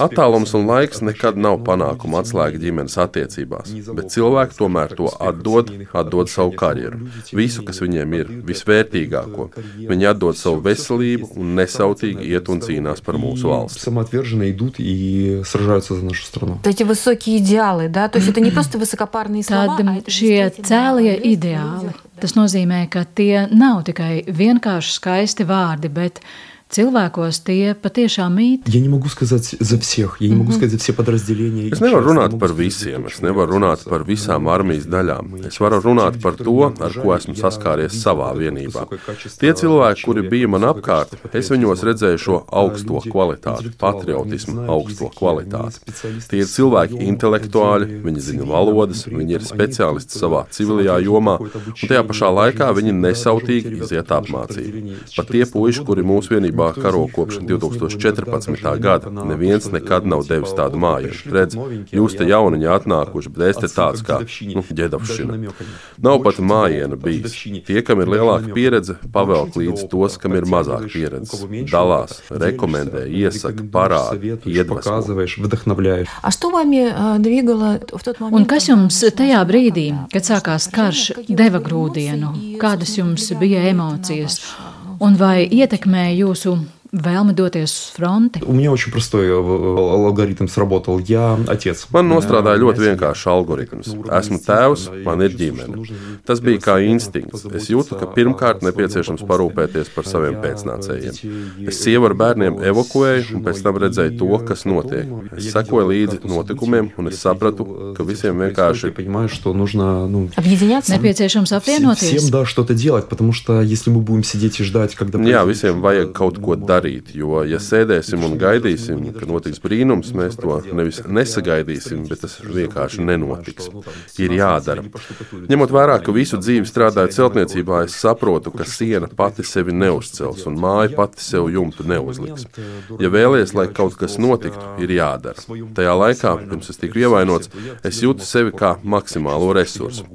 Attālums un laiks nekad nav panākuma atslēga ģimenes attiecībās, bet cilvēki tomēr to atdod, atdod savu karjeru, visu, kas viņiem ir, visvērtīgāko. Viņi atdod savu veselību un nesautīgi iet un cīnās par mūsu valsti. Самоотверженно идут и сражаются за нашу страну. Вот эти высокие идеалы, да? То есть это не просто высокопарные слова, Tad а это šie действительно cēlie есть ideāli. Tas nozīmē, ka tie nav tikai vienkārši skaisti vārdi, bet cilvēkos tie patiešām mīt. Я не могу сказать за всех, я не могу сказать за все подразделения. Es nevaru runāt par visiem, es nevaru runāt par visām armijas daļām. Es varu runāt par to, ar ko esmu saskāries savā vienībā. Tie cilvēki, kuri bija man apkārt, es viņos redzēju šo augsto kvalitāti, patriotismu, augsto kvalitāti. Tie ir cilvēki intelektuāļi, viņi zina valodas, viņi ir speciālisti savā civilajā jomā, un tajā pašā laikā viņi nesautīgi iziet apmācību. Pat tie puiši, kuri mūsu vienībā Savienībā karo kopš 2014. gada. Neviens nekad nav devis tādu māju. Redz, jūs te jauniņi atnākuši, bet es te tāds kā nu, ģedavšina. Nav pat mājiena bijis. Tie, kam ir lielāka pieredze, pavelk līdz tos, kam ir mazāk pieredzes. Dalās, rekomendē, iesaka, parāda, iedvesmo. Un kas jums tajā brīdī, kad sākās karš, deva grūdienu? Kādas jums bija emocijas? Un vai ietekmēja jūsu vēlme doties uz fronti? У меня очень простой э, алгоритм сработал. Я отец. Man nostrādāja ļoti vienkāršs algoritms. Esmu tēvs, man ir ģimene. Tas bija kā instinkts. Es jūtu, ka pirmkārt nepieciešams parūpēties par saviem pēcnācējiem. Es sievu ar bērniem evakuēju, un pēc tam redzēju to, kas notiek. Es sekoju līdzi notikumiem, un es sapratu, ka visiem vienkārši понимаю, что нужно ну, Объединяться? Nepieciešams всем, apvienoties. да, что-то делать, потому что если мы будем sидеть и ждать, когда... Jā, visiem vajag kaut ko darīt, jo, ja sēdēsim un gaidīsim, ka notiks brīnums, mēs to nevis nesagaidīsim, bet tas vienkārši nenotiks. Ir jādara. Ņemot vērā, ka visu dzīvi strādāju celtniecībā, es saprotu, ka siena pati sevi neuzcels un māja pati sev jumtu neuzliks. Ja vēlies, lai kaut kas notiktu, ir jādara. Tajā laikā, pirms es tiku ievainots, es jūtu sevi kā maksimālo resursu.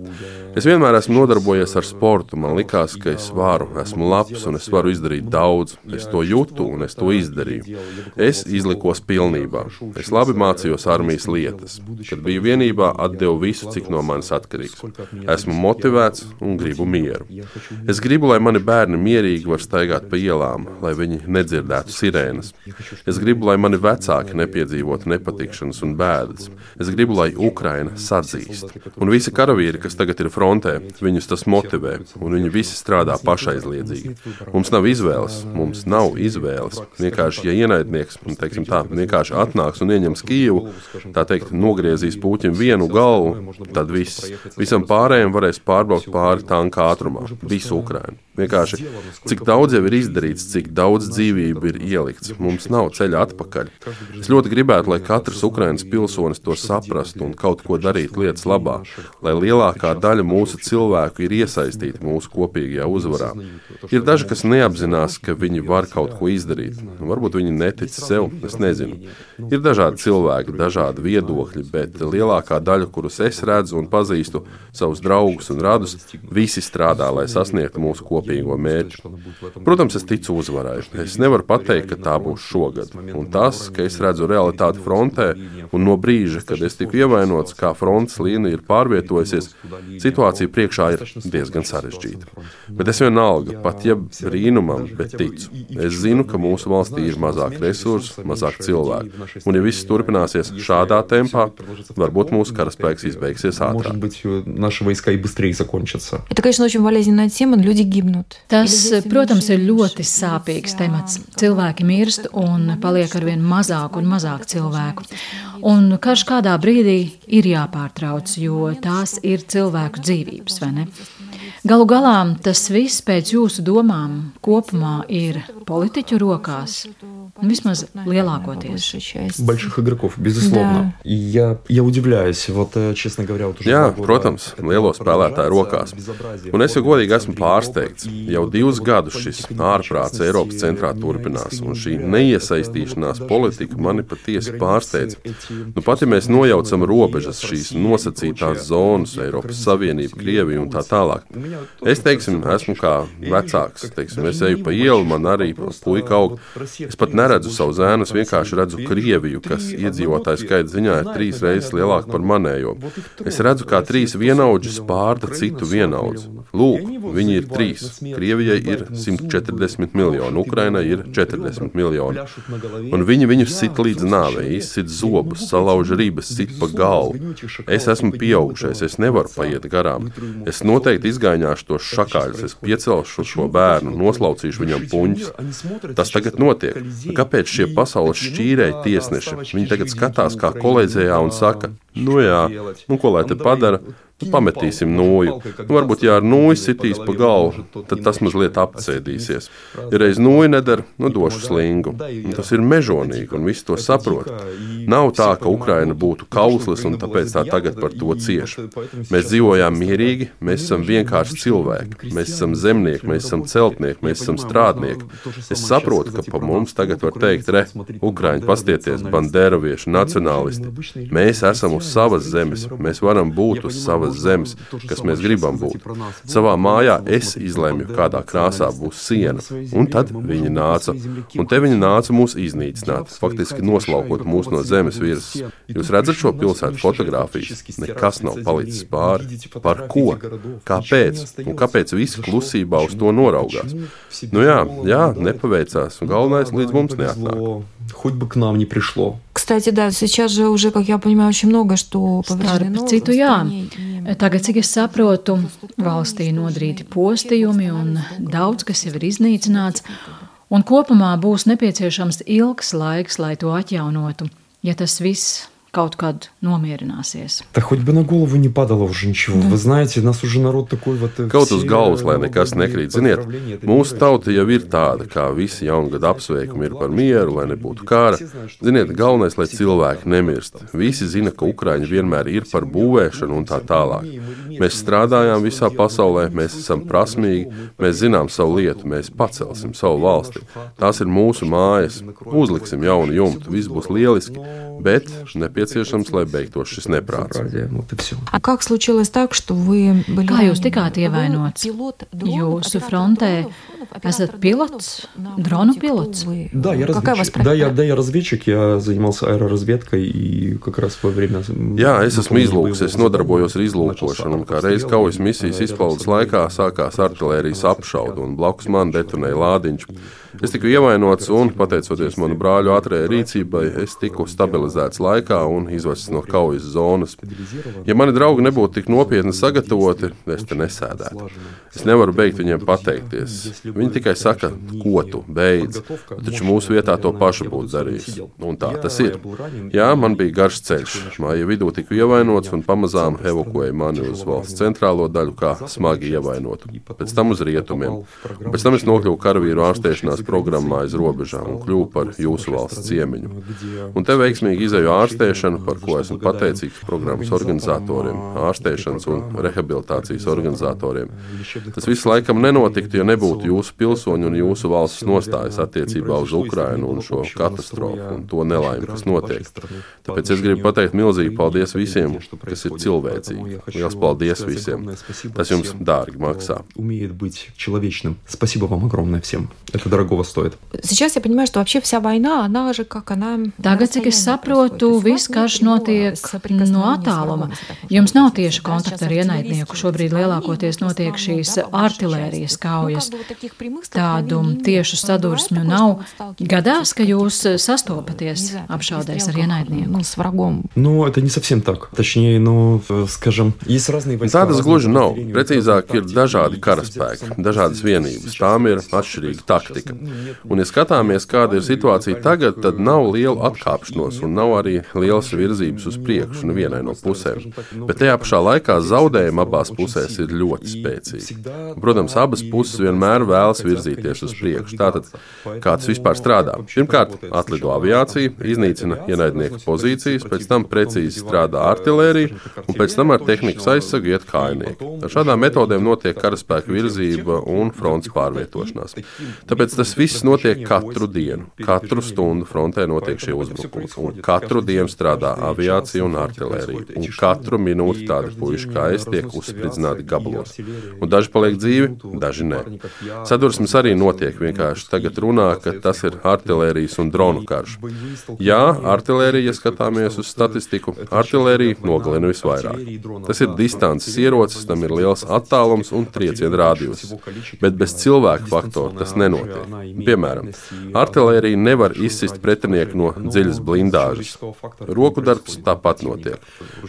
Es vienmēr esmu nodarbojies ar sportu. Man liekas, ka es varu, esmu labs un es varu izdarīt daudz. Es to jūtu un es to izdarīju. Es izlikos pilnībā. Es labi mācījos armijas lietas. Kad biju vienībā, atdevu visu, cik no manis atkarīgs. Esmu motivēts un gribu mieru. Es gribu, lai mani bērni mierīgi var staigāt pa ielām, lai viņi nedzirdētu sirēnas. Es gribu, lai mani vecāki nepiedzīvotu nepatikšanas un bēdas. Es gribu, lai Ukraina sadzīst. Un visi karavīri, kas tagad ir frontē, viņus tas motivē, un viņi visi strādā pašaizliedzīgi. Mums nav izvēles, mums nav izvēles. Vienkārši, ja ienaidnieks, teiksim tā, vienkārši atnāks un ieņems Kijevu, tā teikt, nogriezīs puķim vienu galvu, tad viss. Visam pārējiem varēs pārbraukt pāri tanka ātrumā, visu Ukrainu. Vienkārši, cik daudz jau ir izdarīts, cik daudz dzīvību ir ielikts. Mums nav ceļa atpakaļ. Es ļoti gribētu, lai katrs Ukraiņas pilsonis to saprastu un kaut ko darītu lietas labā, lai lielākā daļa mūsu cilvēku ir iesaistīti mūsu kopīgajā uzvarā. Ir daži, kas neapzinās, ka viņi var kaut ko izdarīt. Varbūt viņi netic sev, es nezinu. Ir dažādi cilvēki, dažādi viedokļi, bet lielākā daļa, kurus es redzu un pazīstu, savus draugus un radus, visi strādā, lai sasniegtu mūsu kopīgo mērķi. Protams, es ticu uzvarai. Es nevaru pateikt, ka tā būs šogad. Un tas, ka es redzu realitāti frontē, un no brīža, kad es tiku ievainots, kā frontes līnija ir pārvietojusies, situācija priekšā ir diezgan sarežģīta. Bet es vienalga, pat ja brīnumam, bet ticu. Es zinu, ka mūsu valstī ir mazāk resursu, mazāk cilvēku. Un ja viss turpināsies šādā tempā, varbūt mūsu karaspēks izbeigsies ātrāk. Tas, э, protams, ir ļoti sāpīgs temats. Cilvēki mirst un paliek arvien mazāk un mazāk cilvēku. Un karš kādā brīdī ir jāpārtrauc, jo tās ir cilvēku dzīvības, vai ne? Galu galā tas viss pēc jūsu domām kopumā ir politiķu rokās, un vismaz lielākoties. Большая часть. Больших игроков, безусловно. И Я, я удивляюсь, вот, э, честно говоря, вот уже Jā, два года protams, это lielo вот spēlētāju продолжается, rokās. безобразие. Un es jau Вот, godīgi esmu э, pārsteigts. и Jau divus gadus šis политика ārprāts нечестности, Eiropas centrā э, turpinās, un šī неискренняя, neiesaistīšanās это, ну, politika даже mani если patiesi границы pārsteidz. эти Nu, pat ja mēs nojaucam международные robežas, с šīs Россией и nosacītās прочее, zonas, где Eiropas границы Savienība, России, Krievija un tā улицы. tālāk. Es, teiksim, esmu kā vecāks. Teiksim, es eju pa ielu, man arī puika aug. Es pat neredzu savu zēnu, es vienkārši redzu Krieviju, kas iedzīvotāju skaita ziņā ir trīs reizes lielāka par manējo. Es redzu, kā trīs vienaudži spārda citu vienaudzi. Lūk, viņi ir trīs. Krievijai ir 140 miljoni, Ukrainai ir 40 miljoni. Un viņi viņus sit līdz nāvei, izsit zobus, salauž rības, sit pa galvu. Es esmu pieaugušais, es nevaru paiet garām. Es noteikti izgāju izgāņāšu to šakāļus, es piecelšu šo bērnu, noslaucīšu viņam puņus. Tas tagad notiek. Kāpēc šie pasaules šķīrēji tiesneši? Viņi tagad skatās kā kolēģijā un saka, nu jā, nu ko lai te padara? Nu, pametīsim nūju. Nu, varbūt, ja ar nūju sitīs pa galvu, tad tas mazliet apcēdīsies. Ja reiz nūju nedara, nu došu slingu. Un tas ir mežonīgi, un visi to saprot. Nav tā, ka Ukraina būtu kauslis un tāpēc tā tagad par to cieš. Mēs dzīvojām mierīgi, mēs esam vienkārši cilvēki. Mēs esam zemnieki, mēs esam celtnieki, mēs esam strādnieki. Es saprotu, ka pa mums tagad var teikt, re, Ukraiņi, pastieties, banderovieši, nacionālisti. Mēs esam uz savas zemes, mēs varam būt uz savas zemes, kas mēs gribam būt. Savā mājā es izlemju, kādā krāsā būs siena, un tad viņi nāca. Un te viņi nāca mūs iznīcināt, faktiski noslaukot mūs no zemes virsmas. Jūs redzat šo pilsētu fotografijas? Nekas nav palicis pāri. Par ko? Kāpēc? Un kāpēc visi klusībā uz to noraugās? Nu jā, jā nepaveicās, un galvenais līdz mums neatnāk Хоть бы к нам не пришло. Кстати, да, сейчас же уже, как я понимаю, очень много что повреждено. Starp citu, jā. Tagad, cik es saprotu, valstī nodrīti postījumi un daudz kas jau ir iznīcināts, un kopumā būs nepieciešams ilgs laiks, lai to atjaunotu, ja tas viss kaut kad nomierināsies. Tā хоть бы на голову не падало уже ничего. Да. Вы знаете, нас уже народ такой вот... Kaut uz galvas, lai nekas nekrīt. Ziniet, mūsu tauta jau ir tāda, kā visi jaungada apsveikumi ir par mieru, lai nebūtu kāra. Ziniet, galvenais, lai cilvēki nemirst. Visi zina, ka Ukraiņi vienmēr ir par būvēšanu un tā tālāk. Mēs strādājām visā pasaulē, mēs esam prasmīgi, mēs zinām savu lietu, mēs pacelsim savu valsti. Tās ir mūsu mājas. Uzliksim jaunu jumtu, viss būs lieliski, bet nepieciešams nepieciešams, lai beigtos šis neprāts. Kā jūs tikāt ievainots? Jūsu frontē esat pilots, дрonu pilots? Да, я разведчик. Да, я, да, я разведчик, я занимался аэроразведкой и как раз во время... Jā, es esmu izlūks, es nodarbojos ar izlūkošanu, un kā reiz kaujas misijas izpaudas laikā sākās artilērijas apšauda, un blakus man detonēja lādiņš. Es tiku ievainots, un, pateicoties manu brāļu ātrējai rīcībai, es tiku stabilizēts laikā un izvests no kaujas zonas. Ja mani draugi nebūtu tik nopietni sagatavoti, es te nesēdētu. Es nevaru beigt viņiem pateikties. Viņi tikai saka, ko tu beidz, taču mūsu vietā to pašu būtu darījis. Un tā tas ir. Jā, man bija garš ceļš. Māja vidū tiku ievainots un pamazām evakuēja mani uz valsts centrālo daļu, kā smagi ievainotu. Pēc tam uz rietumiem. Un pēc tam es nokļuvu karavīru ārstēšanās programmā aiz robežām un kļuvu par jūsu valsts ciemiņu. Un te veiksmīgi izēju ārstēšanu, ārstēšanu, par ko esmu pateicīgs programmas organizatoriem, ārstēšanas un rehabilitācijas organizatoriem. Tas viss laikam nenotiktu, ja nebūtu jūsu pilsoņu un jūsu valsts nostājas attiecībā uz Ukrajinu un šo katastrofu un to nelaimi, kas notiek. Tāpēc es gribu pateikt milzīgi paldies visiem, kas ir cilvēcīgi. Lielas paldies visiem. Tas jums dārgi maksā. Tagad, cik es saprotu, viss, karš notiek no attāluma. Jums nav tieši kontakta ar ienaidnieku. Šobrīd lielākoties notiek šīs artilērijas kaujas. Tādu tiešu sadursmju nav. Gadās, ka jūs sastopaties apšaudēs ar ienaidnieku. Nu, это не совсем так. Точнее, ну, скажем, есть разные войска. Tādas gluži nav. Precīzāk, ir dažādi karaspēki, dažādas vienības. Tām ir atšķirīga taktika. Un, ja skatāmies, kāda ir situācija tagad, tad nav liela atkāpšanos un nav arī lielas virzības uz priekšu nevienai no pusēm. Bet tajā pašā laikā zaudējumi abās pusēs ir ļoti spēcīgi. Protams, abas puses vienmēr vēlas virzīties uz priekšu. Tātad, kā tas vispār strādā? Pirmkārt, atlido aviācija, iznīcina ienaidnieku pozīcijas, pēc tam precīzi strādā artilērija, un pēc tam ar tehnikas aizsargu iet kājnieki. Ar šādām metodēm notiek karaspēka virzība un fronts pārvietošanās. Tāpēc tas viss notiek katru dienu. Katru stundu frontē notiek šie uzbrukumi. Un katru dienu strādā aviācija un artilērija. Un katru minūti tādi puiši kā es tiek uzspridzināti gabalos. Un daži paliek dzīvi, daži nē. Sadursmes arī notiek. Vienkārši tagad runā, ka tas ir artilērijas un dronu karš. Jā, artilērija, ja skatāmies uz statistiku, artilērija nogalina visvairāk. Tas ir distances ierocis, tam ir liels attālums un trieciena rādījums. Bet bez cilvēku faktora tas nenotiek. Piemēram, artilērija nevar izsist pretinieku no dziļas blindāžas. Roku darbs tāpat notiek.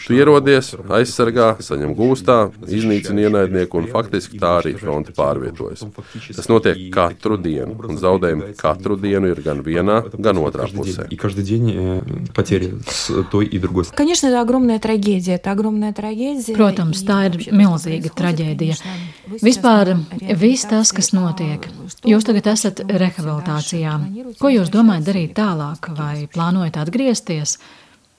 Tu ierodies, aizsargā, saņem gūstā, iznīcina ienaidnieku un faktiski tā arī fronte pārvietojas. Tas notiek katru dienu, un zaudējumi katru dienu ir gan vienā, gan otrā pusē. Конечно, это огромная трагедия. Это огромная трагедия. Protams, tā ir milzīga traģēdija. Vispār viss tas, kas notiek. Jūs tagad esat rehabilitācijā. Ko jūs domājat darīt tālāk, vai plānojat atgriezties?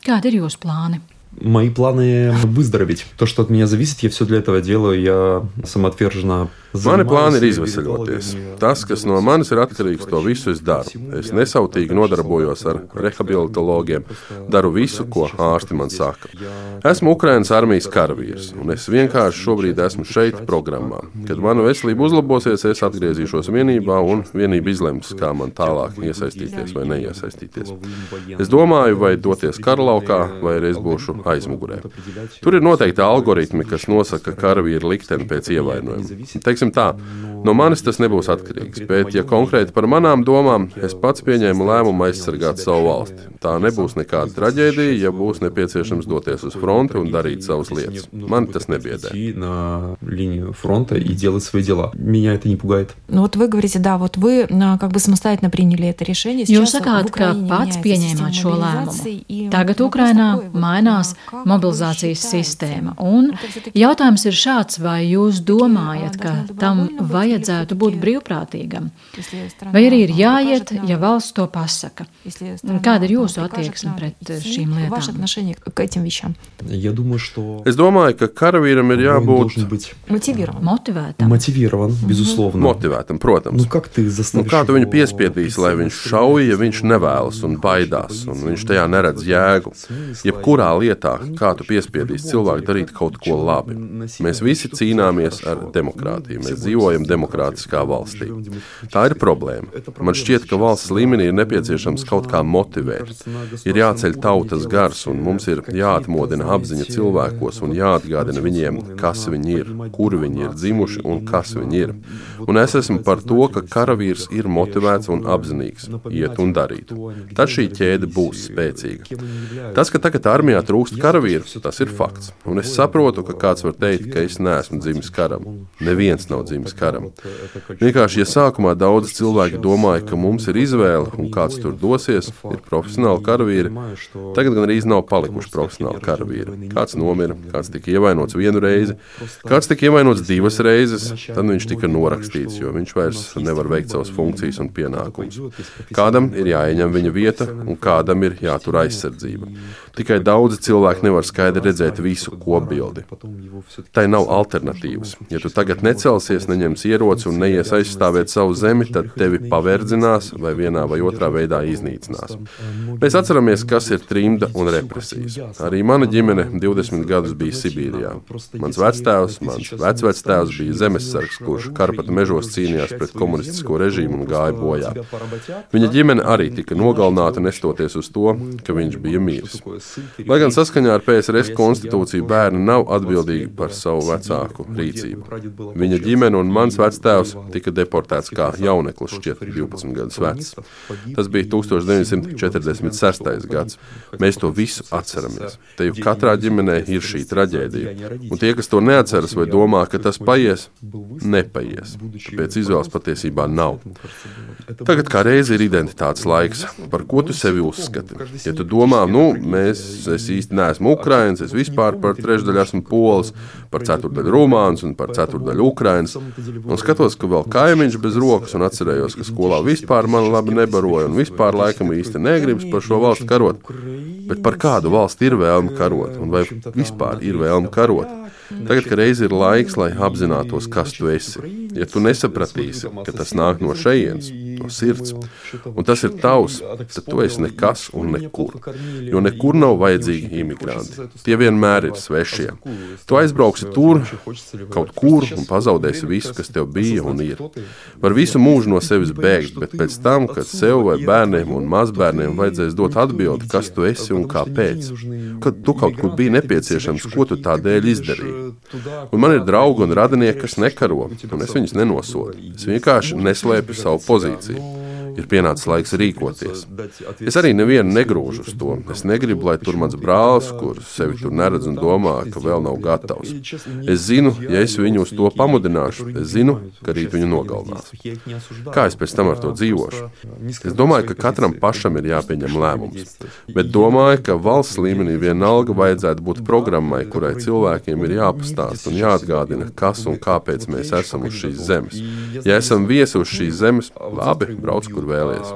Kādi ir jūsu plāni? Мои планы выздороветь. То, что от меня зависит, я все для этого делаю. Я самоотверженно Mani plāni ir izvesaļoties. Tas, kas no manis ir atkarīgs, to visu es daru. Es nesautīgi nodarbojos ar rehabilitologiem, daru visu, ko ārsti man saka. Esmu Ukraiņas armijas karavīrs, un es vienkārši šobrīd esmu šeit programmā. Kad mana veselība uzlabosies, es atgriezīšos vienībā, un vienība izlems, kā man tālāk iesaistīties vai neiesaistīties. Es domāju, vai doties karalaukā, vai arī es būšu aizmugurē. Tur ir noteikti algoritmi, kas nosaka karavīra likteni pēc ievainojuma teiksim tā, no manis tas nebūs atkarīgs. Bet, ja konkrēti par manām domām, es pats pieņēmu lēmumu aizsargāt savu valsti. Tā nebūs nekāda traģēdija, ja būs nepieciešams doties uz fronti un darīt savas lietas. Man tas nebiedē. Ну, вот вы говорите, да, вот вы как бы самостоятельно приняли это решение. Jūs sakāt, ka pats pieņēmāt šo lēmumu. Tagad Ukrainā mainās mobilizācijas sistēma. Un jautājums ir šāds, vai jūs domājat, ka tam vajadzētu būt brīvprātīgam. Vai arī ir jāiet, ja valsts to pasaka? Kāda ir jūsu attieksme pret šīm lietām? Es domāju, ka karavīram ir jābūt motivētam. Motivētam, protams. Nu, kā tu viņu piespiedīsi, lai viņš šauj, ja viņš nevēlas un baidās, un viņš tajā neredz jēgu? Jebkurā lietā, kā tu piespiedīsi cilvēku darīt kaut ko labi. Mēs visi cīnāmies ar demokrātiju. Mēs dzīvojam demokrātiskā valstī. Tā ir problēma. Man šķiet, ka valsts līmenī ir nepieciešams kaut kā motivēt. Ir jāceļ tautas gars, un mums ir jāatmodina apziņa cilvēkos un jāatgādina viņiem, kas viņi ir, kur viņi ir dzimuši un kas viņi ir. Un es esmu par to, ka karavīrs ir motivēts un apzinīgs, iet un darīt. Tad šī ķēde būs spēcīga. Tas, ka tagad armijā trūkst karavīru, tas ir fakts. Un es saprotu, ka kāds var teikt, ka es neesmu dzimis karam. Neviens dzimis karam. Vienkārši, ja sākumā daudz cilvēki domāja, ka mums ir izvēle un kāds tur dosies, ir profesionāli karavīri, tagad gan arī nav palikuši profesionāli karavīri. Kāds nomira, kāds tika ievainots vienu reizi, kāds tika ievainots divas reizes, tad viņš tika norakstīts, jo viņš vairs nevar veikt savas funkcijas un pienākumus. Kādam ir jāieņem viņa vieta, un kādam ir jātur aizsardzība. Tikai daudzi cilvēki nevar skaidri redzēt visu kopbildi. Tai nav alternatīvas. Ja tu tagad necelsies, neņems ieroci un neies aizstāvēt savu zemi, tad tevi paverdzinās vai vienā vai otrā veidā iznīcinās. Mēs atceramies, kas ir trimda un represijas. Arī mana ģimene 20 gadus bija Sibīrijā. Mans vectēvs, mans vecvectēvs bija zemesargs, kurš Karpata mežos cīnījās pret komunistisko režīmu un gāja bojā. Viņa ģimene arī tika nogalināta nestoties uz to, ka viņš bija miris. Lai gan saskaņā ar PSRS konstitūciju bērni nav atbildīgi par savu vecāku rīcību. Viņa ģimene un mans vectēvs tika deportēts kā jauneklis, šķiet 12 gadus vecs. Tas bija 1946. gads. Mēs to visu atceramies. Te jau katrā ģimenē ir šī traģēdija. Un tie, kas to neatceras vai domā, ka tas paies, nepaies. Tāpēc izvēles patiesībā nav. Tagad kā reize ir identitātes laiks. Par ko tu sevi uzskati? Ja tu domā, nu, mēs, es īsti neesmu Ukrāņš, es vispār par trešdaļu esmu polis, par ceturdaļu rumāns un par ceturdaļu ukrāņš. Un skatos, ka vēl kaimiņš bez rokas, un atcerējos, ka skolā vispār man labi nebaroja, un vispār laikam īsti negribas par šo valstu karot. Bet par kādu valsti ir vēlme karot, un vai vispār ir vēlme karot? Tagad, kad reiz ir laiks, lai apzinātos, kas tu esi, ja tu nesapratīsi, ka tas nāk no šejienes, no sirds, un tas ir tavs, tad tu esi nekas un nekur. Jo nekur nav vajadzīgi imigranti. Tie vienmēr ir svešie. Tu aizbrauksi tur, kaut kur, un pazaudēsi visu, kas tev bija un ir. Var visu mūžu no sevis bēgt, bet pēc tam, kad sev vai bērniem un mazbērniem vajadzēs dot atbildi, kas tu esi un kāpēc, kad tu kaut kur biji nepieciešams, ko tu tādēļ izdarīji. Un man ir draugi un radinieki, kas nekaro, un es viņus nenosodu. Es vienkārši neslēpju savu pozīciju ir pienācis laiks rīkoties. Es arī nevienu negrūžu uz to. Es negribu, lai tur mans brālis, kurš sevi tur neredz un domā, ka vēl nav gatavs. Es zinu, ja es viņu uz to pamudināšu, es zinu, ka rīt viņu nogalinās. Kā es pēc tam ar to dzīvošu? Es domāju, ka katram pašam ir jāpieņem lēmums. Bet domāju, ka valsts līmenī vienalga vajadzētu būt programmai, kurai cilvēkiem ir jāpastāst un jāatgādina, kas un kāpēc mēs esam uz šīs zemes. Ja esam viesi uz šīs zemes, labi, brauc kur vēlies.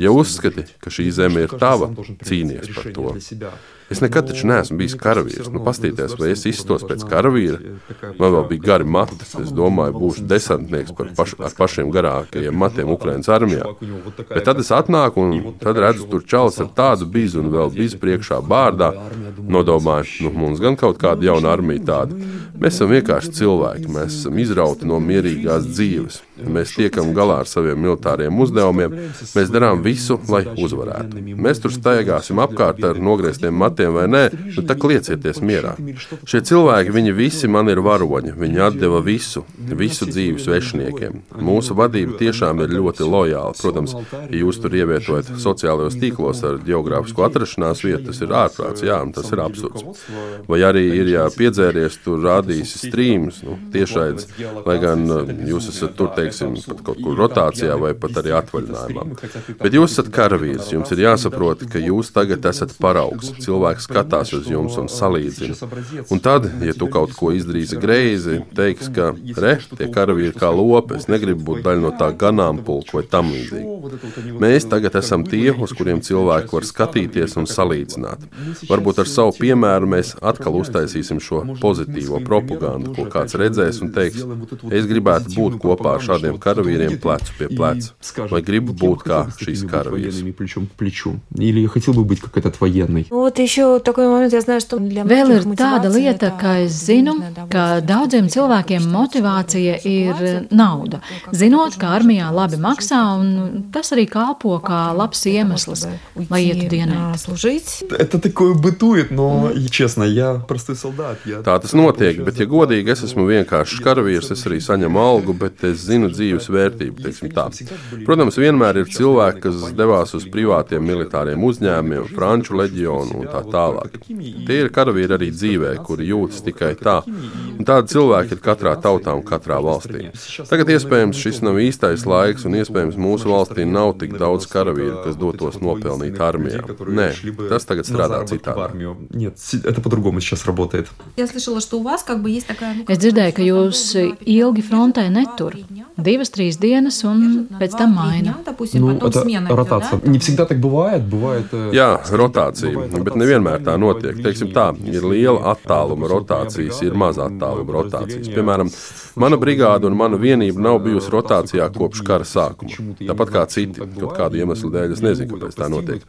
Ja uzskati, ka šī zeme ir tava, cīnies par to. Es nekad taču neesmu bijis karavīrs. Nu, pastīties, vai es izstos pēc karavīra. Man vēl bija gari mati. Es domāju, būšu desantnieks paš, ar pašiem garākajiem matiem Ukraiņas armijā. Bet tad es atnāku un tad redzu tur čalis ar tādu bizu un vēl bizu priekšā bārdā. Nodomāju, nu, mums gan kaut kāda jauna armija tāda. Mēs esam vienkārši cilvēki, mēs esam izrauti no mierīgās dzīves. Mēs tiekam galā ar saviem militāriem uzdevumiem, mēs darām visu, lai uzvarētu. Mēs tur staigāsim apkārt ar nogrieztiem matiem vai nē, nu tā kliecieties mierā. Šie cilvēki, viņi visi man ir varoņi, viņi atdeva visu, visu dzīvi svešniekiem. Mūsu vadība tiešām ir ļoti lojāla. Protams, ja jūs tur ievietojat sociālajos tīklos ar geogrāfisko atrašanās vietu, tas ir ārprāts, jā, tas ir absurds. Vai arī ir, ja piedzēries, tur rādīs streams, nu, tiešraides, lai gan jūs esat tur, teiksim, pat kaut kur rotācijā vai pat arī atvaļinājumā. Bet jūs esat karavīrs, jums ir jāsaprot, ka jūs tagad esat paraugs. Cilvēks skatās uz jums un salīdzina. Un tad, ja tu kaut ko izdarīsi greizi, teiks, ka re, tie karavīri kā lopi, es negribu būt daļa no tā ganāmpulka vai tam līdzīgi. Mēs tagad esam tie, uz kuriem cilvēki var skatīties un salīdzināt. Varbūt ar savu piemēru mēs atkal uztaisīsim šo pozitīvo propagandu, ko kāds redzēs un teiks, es gribētu būt kopā ar šādiem karavīriem plecu pie pleca, vai gribu būt kā šīs karavīrs Vēl ir tāda lieta, ka es zinu, ka daudziem cilvēkiem motivācija ir nauda. Zinot, ka armijā labi maksā, un tas arī kalpo kā labs iemesls, lai ietu dienā. Это такое бытует, но, честно, я простой солдат. Я... Tā tas notiek, bet, ja godīgi, es esmu vienkāršs karavīrs, es arī saņemu algu, bet es zinu dzīves vērtību. Protams, vienmēr ir cilvēki, kas devās uz privātiem militāriem uzņēmumiem, franču leģionu un tā tālāk. Tie ir karavīri arī dzīvē, kuri jūtas tikai tā. Un tādi cilvēki ir katrā tautā un katrā valstī. Tagad iespējams šis nav īstais laiks, un iespējams mūsu valstī nav tik daudz karavīru, kas dotos nopelnīt armijā. Nē, tas tagad strādā citādi. Нет, это по-другому сейчас работает. Es dzirdēju, ka jūs ilgi frontē netur. Divas, trīs dienas, un pēc tam maina. Nu, это ротация. Не всегда так бывает. бывает Jā, rotācija, bet nevienmēr tā notiek. Teiksim tā, ir liela attāluma rotācijas, ir maza attāluma rotācijas. Piemēram, mana brigāde un mana vienība nav bijusi rotācijā kopš kara sākuma. Tāpat kā citi, kaut kādu iemeslu dēļ, es nezinu, kāpēc tā notiek.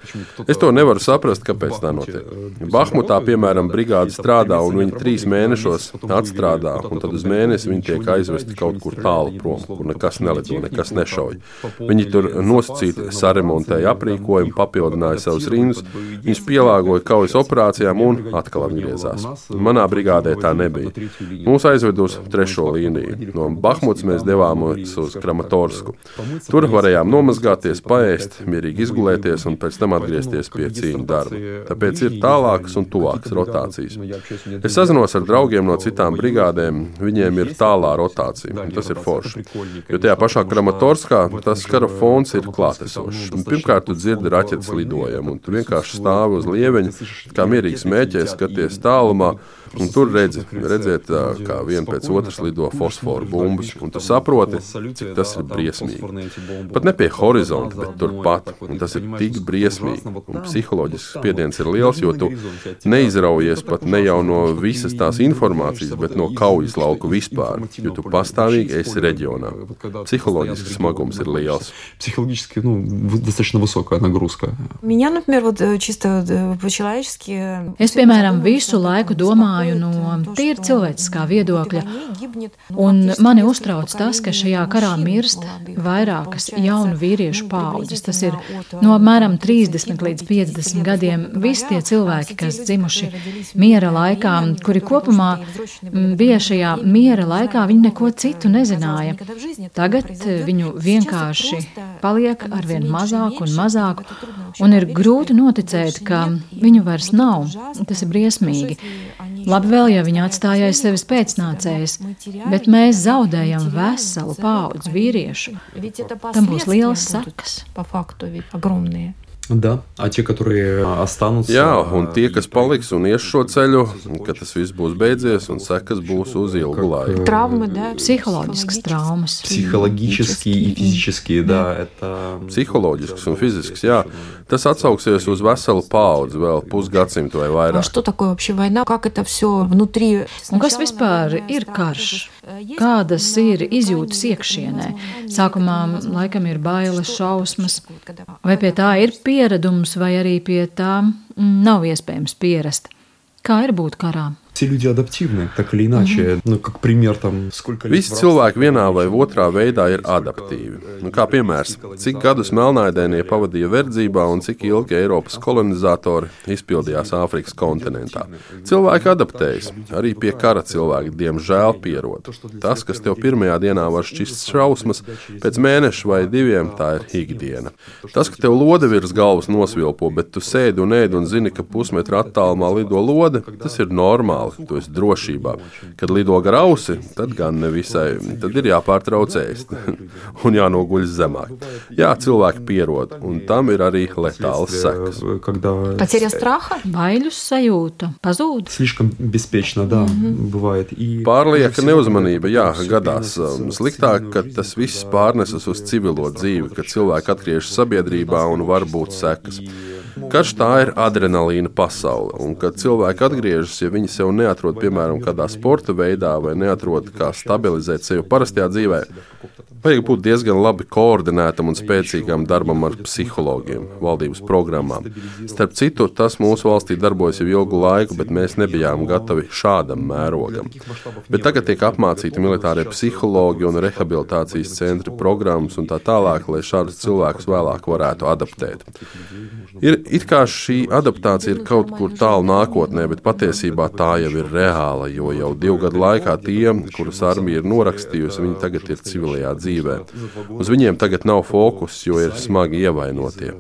Es to nevaru saprast, kāpēc tā notiek. Bahmutā, piemēram, brigāde strādā un viņi trīs mēnešos atstrādā, un tad uz mēnesi viņi tiek aizvesti kaut kur tālu prom, kur nekas nelido, nekas nešauj. Viņi tur nosacīti saremontēja aprīkojumu, papildināja savus rindus, viņus pielāgoja kaujas operācijām un atkal atgriezās. Manā brigādē tā nebija. Mūs aizved uz trešo līniju. No Bahmutas mēs devāmies uz Kramatorsku. Tur varējām nomazgāties, paēst, mierīgi izgulēties un pēc tam atgriezties pie cīņu darba. Tāpēc ir tālākas un tuvākas rotācijas. Es sazinos ar draugiem no citām brigādēm, viņiem ir tālā rotācija. Tas ir forši. Jo tajā pašā Kramatorskā tas kara fons ir klātesošs. Pirmkārt, tu dzirdi raķetes lidojumu, un tu vienkārši stāvi uz lieveņa, kā mierīgs mēķēs, skaties tālumā. Un tur redzi, redzēt, kā viena pēc otras lido fosforu bumbas, un tu saproti, cik tas ir briesmīgi. Pat ne pie horizonta, bet turpat. Un tas ir tik briesmīgi. Un psiholoģisks spiediens ir liels, jo tu neizraujies pat ne jau no visas tās informācijas, bet no kaujas lauku vispār, jo tu pastāvīgi esi reģionā. Psiholoģisks smagums ir liels. Психологически, ну, достаточно высокая нагрузка. Меня, например, вот чисто по-человечески... Es, piemēram, visu laiku domāju, domāju no tīra cilvēciskā viedokļa. Un mani uztrauc tas, ka šajā karā mirst vairākas jaunu vīriešu paudzes. Tas ir no apmēram 30 līdz 50 gadiem. Visi tie cilvēki, kas dzimuši miera laikā, kuri kopumā bija šajā miera laikā, viņi neko citu nezināja. Tagad viņu vienkārši paliek arvien mazāk un mazāk, un ir grūti noticēt, ka viņu vairs nav. Tas ir briesmīgi. Labi vēl, ja viņa atstāja aiz sevis pēcnācējs, bet mēs zaudējam veselu paudzi vīriešu. Tam būs lielas sakas. Да, а те, которые останутся... Jā, un tie, kas paliks un ies šo ceļu, ka tas viss būs beidzies un sekas būs uz ilgu laiku. Травмы, да? Psiholoģiskas traumas. Психологические и физические, да, это... Psiholoģisks un fizisks, jā. Tas atsauksies uz veselu paudzi, vēl pusgadsimtu vai А vairāk. что такое вообще война? Как это все внутри? Un kas vispār ir karš? Kādas ir izjūtas iekšienē? Sākumā laikam ir bailes, šausmas, vai pie tā ir Pieredums, vai arī pie tā mm, nav iespējams pierast. Kā ir būt karā? Все люди адаптивны, так или иначе. Ну, как пример, там, сколько лет Visi в cilvēki vienā vai otrā veidā ir adaptīvi. Nu, kā piemērs, cik gadus melnādainie pavadīja verdzībā un cik ilgi Eiropas kolonizatori izpildījās Āfrikas kontinentā. Cilvēki adaptējas, arī pie kara cilvēki, diemžēl, pierod. Tas, kas tev pirmajā dienā var šķist šausmas, pēc mēneša vai diviem tā ir ikdiena. Tas, ka tev lode virs galvas nosvilpo, bet tu sēdi un ēdi un zini, ka pusmetra attālumā lido lode, tas ir normāli. Tu esi drošībā. Kad lido grausi, tad gan nevisai. Tad ir jāpārtrauc ēst un jānoguļ zemāk. Jā, cilvēki pierod, un tam ir arī letāls sekas. э, Когда Потеря страха? Baiļu sajūta pazūd. слишком беспечно, да, бывает. И Pārlieka neuzmanība, jā, gadās um, sliktāk, kad tas viss pārnesas uz civilo dzīvi, kad cilvēki atgriežas sabiedrībā un var būt sekas. Karš tā ir adrenalīna pasaule, un kad cilvēki atgriežas, ja viņi sev neatrod, piemēram, kādā sporta veidā vai neatrod, kā stabilizēt sevi parastajā dzīvē, vajag būt diezgan labi koordinētam un spēcīgam darbam ar psihologiem, valdības programmām. Starp citu, tas mūsu valstī darbojas jau ilgu laiku, bet mēs nebijām gatavi šādam mērogam. Bet tagad tiek apmācīti militārie psihologi un rehabilitācijas centri programmas un tā tālāk, lai šādus cilvēkus vēlāk varētu adaptēt. Ir it kā šī adaptācija ir kaut kur tālu nākotnē, bet patiesībā tā jau ir reāla, jo jau divu gadu laikā tie, kurus armija ir norakstījusi, viņi tagad ir civilajā dzīvē. Uz viņiem tagad nav fokus, jo ir smagi ievainotie.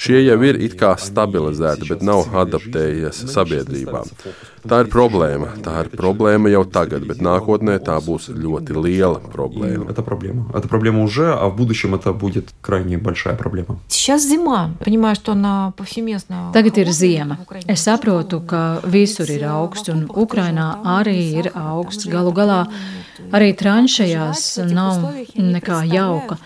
Šie jau ir it kā stabilizēti, bet nav adaptējies sabiedrībā. Tā ir problēma. Tā ir problēma jau tagad, bet nākotnē tā būs ļoti liela и problēma. это проблема. Это проблема уже, а в будущем это будет крайне большая проблема. Сейчас зима. Понимаю, что она повсеместно. Tagad ir ziema. Es saprotu, ka visur ir augsts, un Ukrainā arī ir augsts. Galu galā arī tranšajās nav nekā jauka.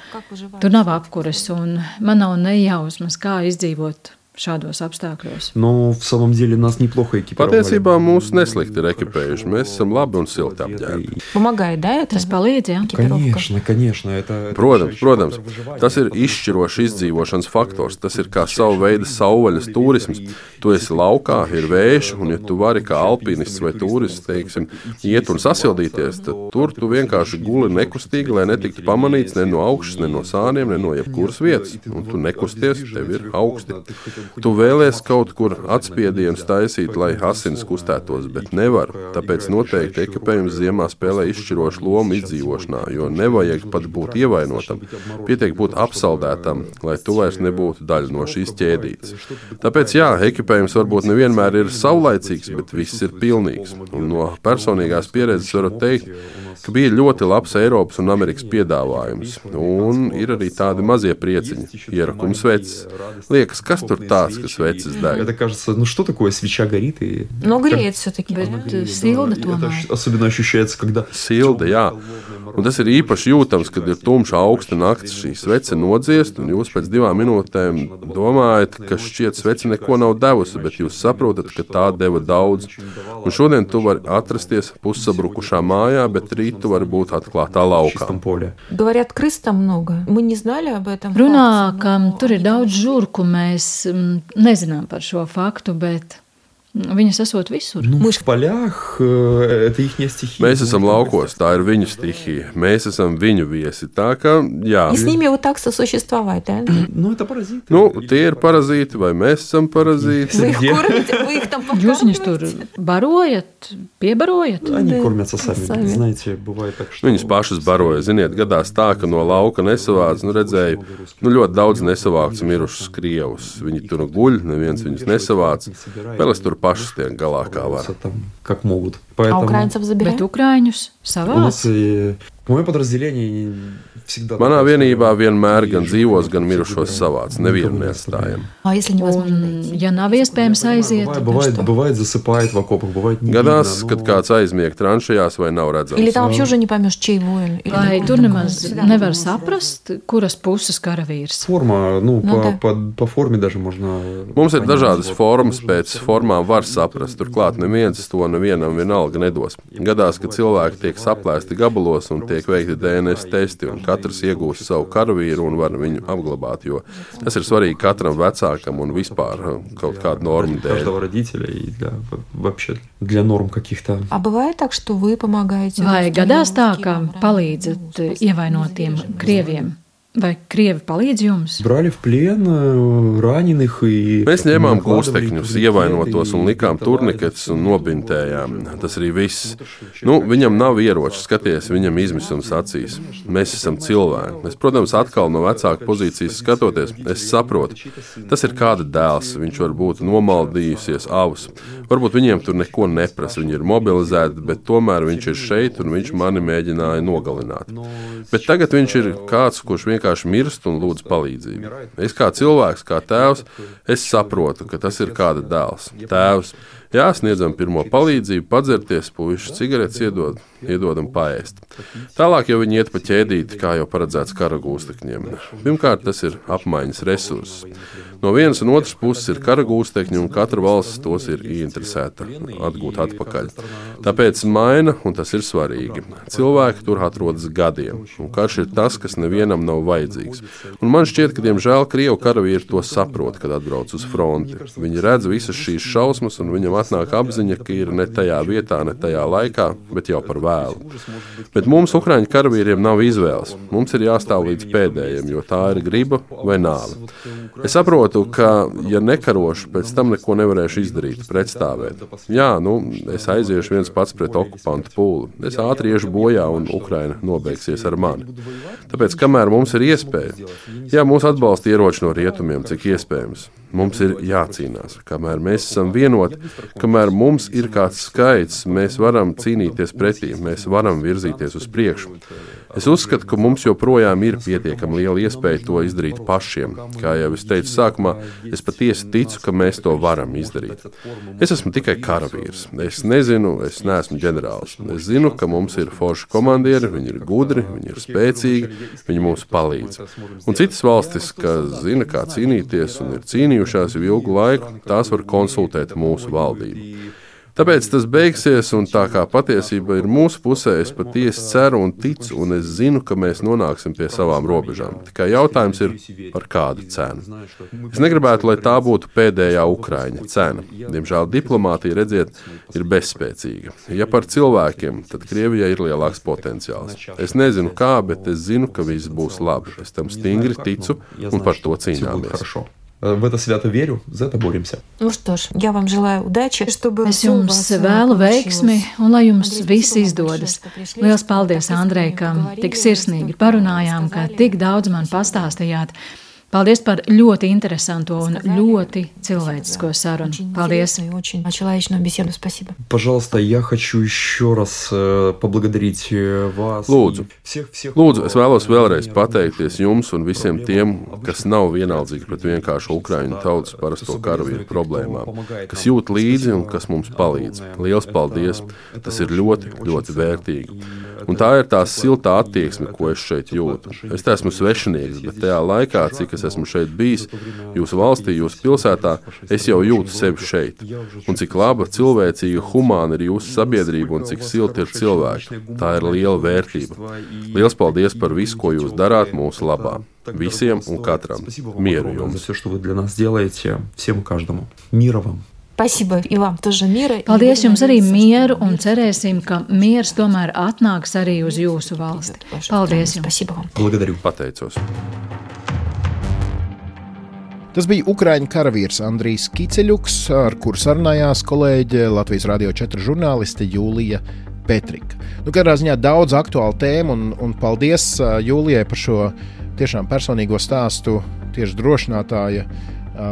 Tur nav apkuras, un man nav nejausmas, kā izdzīvot šādos apstākļos. Но в самом деле нас неплохо экипировали. Patiesībā mūs neslikti ir ekipējuši. Mēs esam labi un silti apģērbti. Помогает, да, это? Tas palīdz, jā. экипировка? Конечно, конечно. Это, это Protams, решающий protams, фактор выживания. tas ir izšķirošs izdzīvošanas faktors. Tas ir kā sava veida savvaļas turisms. Tu esi laukā, ir vējš, un ja tu vari kā alpinists vai turists, teiksim, iet un sasildīties, tad tur tu vienkārši guli nekustīgi, lai netiktu pamanīts ne no augšas, ne no sāniem, ne no jebkuras vietas. Un tu nekusties, tev ir augsti. Tu vēlies kaut kur atspiedienus taisīt, lai asins kustētos, bet nevar. Tāpēc noteikti ekipējums ziemā spēlē izšķirošu lomu izdzīvošanā, jo nevajag pat būt ievainotam. Pietiek būt apsaldētam, lai tu vairs nebūtu daļa no šīs ķēdītes. Tāpēc, jā, ekipējums varbūt nevienmēr ir saulaicīgs, bet viss ir pilnīgs. Un no personīgās pieredzes varu teikt, ka bija ļoti labs Eiropas un Amerikas piedāvājums. Un ir arī tādi mazie prieciņi, ierakums vecs. Liekas, kas tur tāds, kas vecis deg? Это кажется, ну что такое свеча горит и Но греет все-таки. Bet uh, silda это tomēr. ощ- особенно ощущается, когда Silda, jā. Un tas ir īpaši jūtams, kad ir tumša augsta naktis, šī svece nodziest, un jūs pēc divām minūtēm domājat, ka šķiet svece neko nav devusi, bet jūs saprotat, ka tā deva daudz. Un šodien tu vari atrasties pussabrukušā mājā, bet rīt citu var būt atklātā laukā. Runā, ka tur ir daudz žurku, mēs nezinām par šo faktu, bet viņas esot visur. Ну, в полях э, это их стихия. Mēs esam laukos, tā ir viņu stihija. Mēs esam viņu viesi. Tā kā, jā, И с ними вот так сосуществовать, да? Ну, это паразиты. nu, tie ir parazīti, vai mēs esam parazīti. Вы их кормите, вы их там Jūs viņus tur подкармливаете? barojat, piebarojat. Они Да, кормятся сами. сами. Знаете, бывает так, что... Viņas pašas baroja. Ziniet, gadās tā, ka no lauka nesavāc. Nu, redzēju, nu, ļoti daudz nesavākts mirušus krievus. Viņi tur guļ, neviens viņus nesavāc. Vēl es tur pašas tiek galā kā var. Там, как могут. А украинцев забираем? Bet Ukrāņus У savās? нас э, мое подразделение всегда... Manā vienībā vienmēr gan dzīvos, gan mirušos savāds. Nevienu neatstājam. Ja nav iespējams aiziet, gadās, kad kāds aizmieg tranšajās vai nav redzams. Vai tur nemaz nevar saprast, kuras puses karavīrs? Formā, nu, pa, pa, pa formi daži možnā. Mums ir dažādas formas, pēc formām var saprast. Turklāt neviens to nevienam vienalga nedos. Gadās, ka cilvēki tiek saplēsti gabalos un tiek veikti DNS testi un katrs iegūst savu karavīru un var viņu apglabāt. Jo tas ir svarīgi katram vecākam un vispār uh, kaut kāda norma Для dēļ. каждого родителя и для вообще для норм каких-то. А бывает так, что вы помогаете? Vai русским gadās tā, ka воинам? palīdzat eh, ievainotiem krieviem? Vai krievi palīdz jums? Mēs ņēmām gūstekņus, ievainotos un likām turniketus un nobintējām. Tas arī viss. Nu, viņam nav ieroča, skaties, viņam izmisums acīs. Mēs esam cilvēki. Es, protams, atkal no vecāka pozīcijas skatoties, es saprotu, tas ir kāda dēls. Viņš varbūt nomaldījusies avus. Varbūt viņiem tur neko neprasa, viņi ir mobilizēti, bet tomēr viņš ir šeit un viņš mani mēģināja nogalināt. Bet tagad viņš ir kāds, kurš vienkārši mirst un lūdz palīdzību. Es kā cilvēks, kā tēvs, es saprotu, ka tas ir kāda dēls. Tēvs, jā, sniedzam pirmo palīdzību, padzerties, puikas cigaretes iedod, iedodam paēst. Tālāk jau viņi iet pa ķēdīti, kā jau paredzēts kara gūstekņiem. Pirmkārt, tas ir apmaiņas resurss. No vienas un otras puses ir kara gūstekņi, un katra valsts tos ir ieinteresēta atgūt atpakaļ. Tāpēc maina, un tas ir svarīgi. Cilvēki tur atrodas gadiem, un karš ir tas, kas nevienam nav vajadzīgs. Un man šķiet, ka, diemžēl, krievu karavīri to saprot, kad atbrauc uz fronti. Viņi redz visas šīs šausmas, un viņam atnāk apziņa, ka ir ne tajā vietā, ne tajā laikā, bet jau par vēlu. Bet mums, Ukrāņu karavīriem, nav izvēles. Mums ir jāstāv līdz pēdējiem, jo tā ir griba vai nāve. Es saprotu, ka, ja nekarošu, pēc tam neko nevarēšu izdarīt, pretstāvēt. Jā, nu, es aiziešu viens pats pret okupantu pūli. Es ātri iešu bojā, un Ukraina nobeigsies ar mani. Tāpēc, kamēr mums ir iespēja, jā, mūs atbalsta ieroči no rietumiem, cik iespējams. Mums ir jācīnās. Kamēr mēs esam vienoti, kamēr mums ir kāds skaits, mēs varam cīnīties pretī, mēs varam virzīties uz priekšu. Es uzskatu, ka mums joprojām ir pietiekami liela iespēja to izdarīt pašiem. Kā jau es teicu sākumā, es patiesi ticu, ka mēs to varam izdarīt. Es esmu tikai karavīrs. Es nezinu, es neesmu ģenerālis. Es zinu, ka mums ir forši komandieri, viņi ir gudri, viņi ir spēcīgi, viņi mums palīdz. Un citas valstis, kas zina, kā cīnīties un ir cīnījušās jau ilgu laiku, tās var konsultēt mūsu valdību. Tāpēc tas beigsies, un tā kā patiesība ir mūsu pusē, es patiesi ceru un ticu, un es zinu, ka mēs nonāksim pie savām robežām. Tikai jautājums ir, par kādu cenu. Es negribētu, lai tā būtu pēdējā Ukraiņa cena. Diemžēl diplomātija, redziet, ir bezspēcīga. Ja par cilvēkiem, tad Krievijai ir lielāks potenciāls. Es nezinu kā, bet es zinu, ka viss būs labi. Es tam stingri ticu un par to Всё будет cīnāmies. хорошо. Э, В это свято верю, за это боремся. Ну что ж, я вам желаю удачи, чтобы Es всё у jums вас, э, vēlu veiksmi получилось. un lai jums Andrej, viss спасибо вам izdodas. большое, что пришли, Lielas что paldies, так Andrej, ka искренне tik поговорили, sirsnīgi что parunājām, ka рассказали. tik daudz man pastāstījāt. Paldies par ļoti interesanto un ļoti cilvēcisko sarunu. Очень Paldies! интересную и очень человечную беседу. Спасибо. Пожалуйста, я хочу еще раз э, поблагодарить э, вас. Lūdzu. и Всех, всех, Lūdzu, es vēlos vēlreiz pateikties jums un visiem tiem, kas nav vienaldzīgi pret vienkāršu Ukrāņu tautas parasto karavīru problēmām, kas jūt līdzi un kas mums palīdz. Lielas paldies! Tas ir ļoti, ļoti vērtīgi. Un tā ir tā siltā attieksme, ko es šeit jūtu. Es te esmu svešinieks, bet tajā laikā, cik es esmu šeit bijis, jūsu valstī, jūsu pilsētā, es jau jūtu sevi šeit. Un cik laba, cilvēcīga, humāna ir jūsu sabiedrība un cik silti ir cilvēki. Tā ir liela vērtība. Lielas paldies par visu, ko jūs darāt mūsu labā. Visiem un katram. Спасибо вам Mieru огромное за jums! все, что вы для нас делаете. Всем и каждому. Мира вам. Спасибо и вам тоже мира. и Paldies будем jums arī надеяться, mieru что un cerēsim, ka miers tomēr atnāks arī uz jūsu valsti. ваша Paldies страна. jums! Спасибо вам. Благодарю. Pateicos! Tas bija Ukrāņu karavīrs Andrijs Kiceļuks, ar kuru sarunājās kolēģe Latvijas Rādio 4 žurnāliste Jūlija Petrika. Nu, katrā ziņā daudz aktuālu tēmu, un, un paldies Jūlijai par šo tiešām personīgo stāstu tieši drošinātāja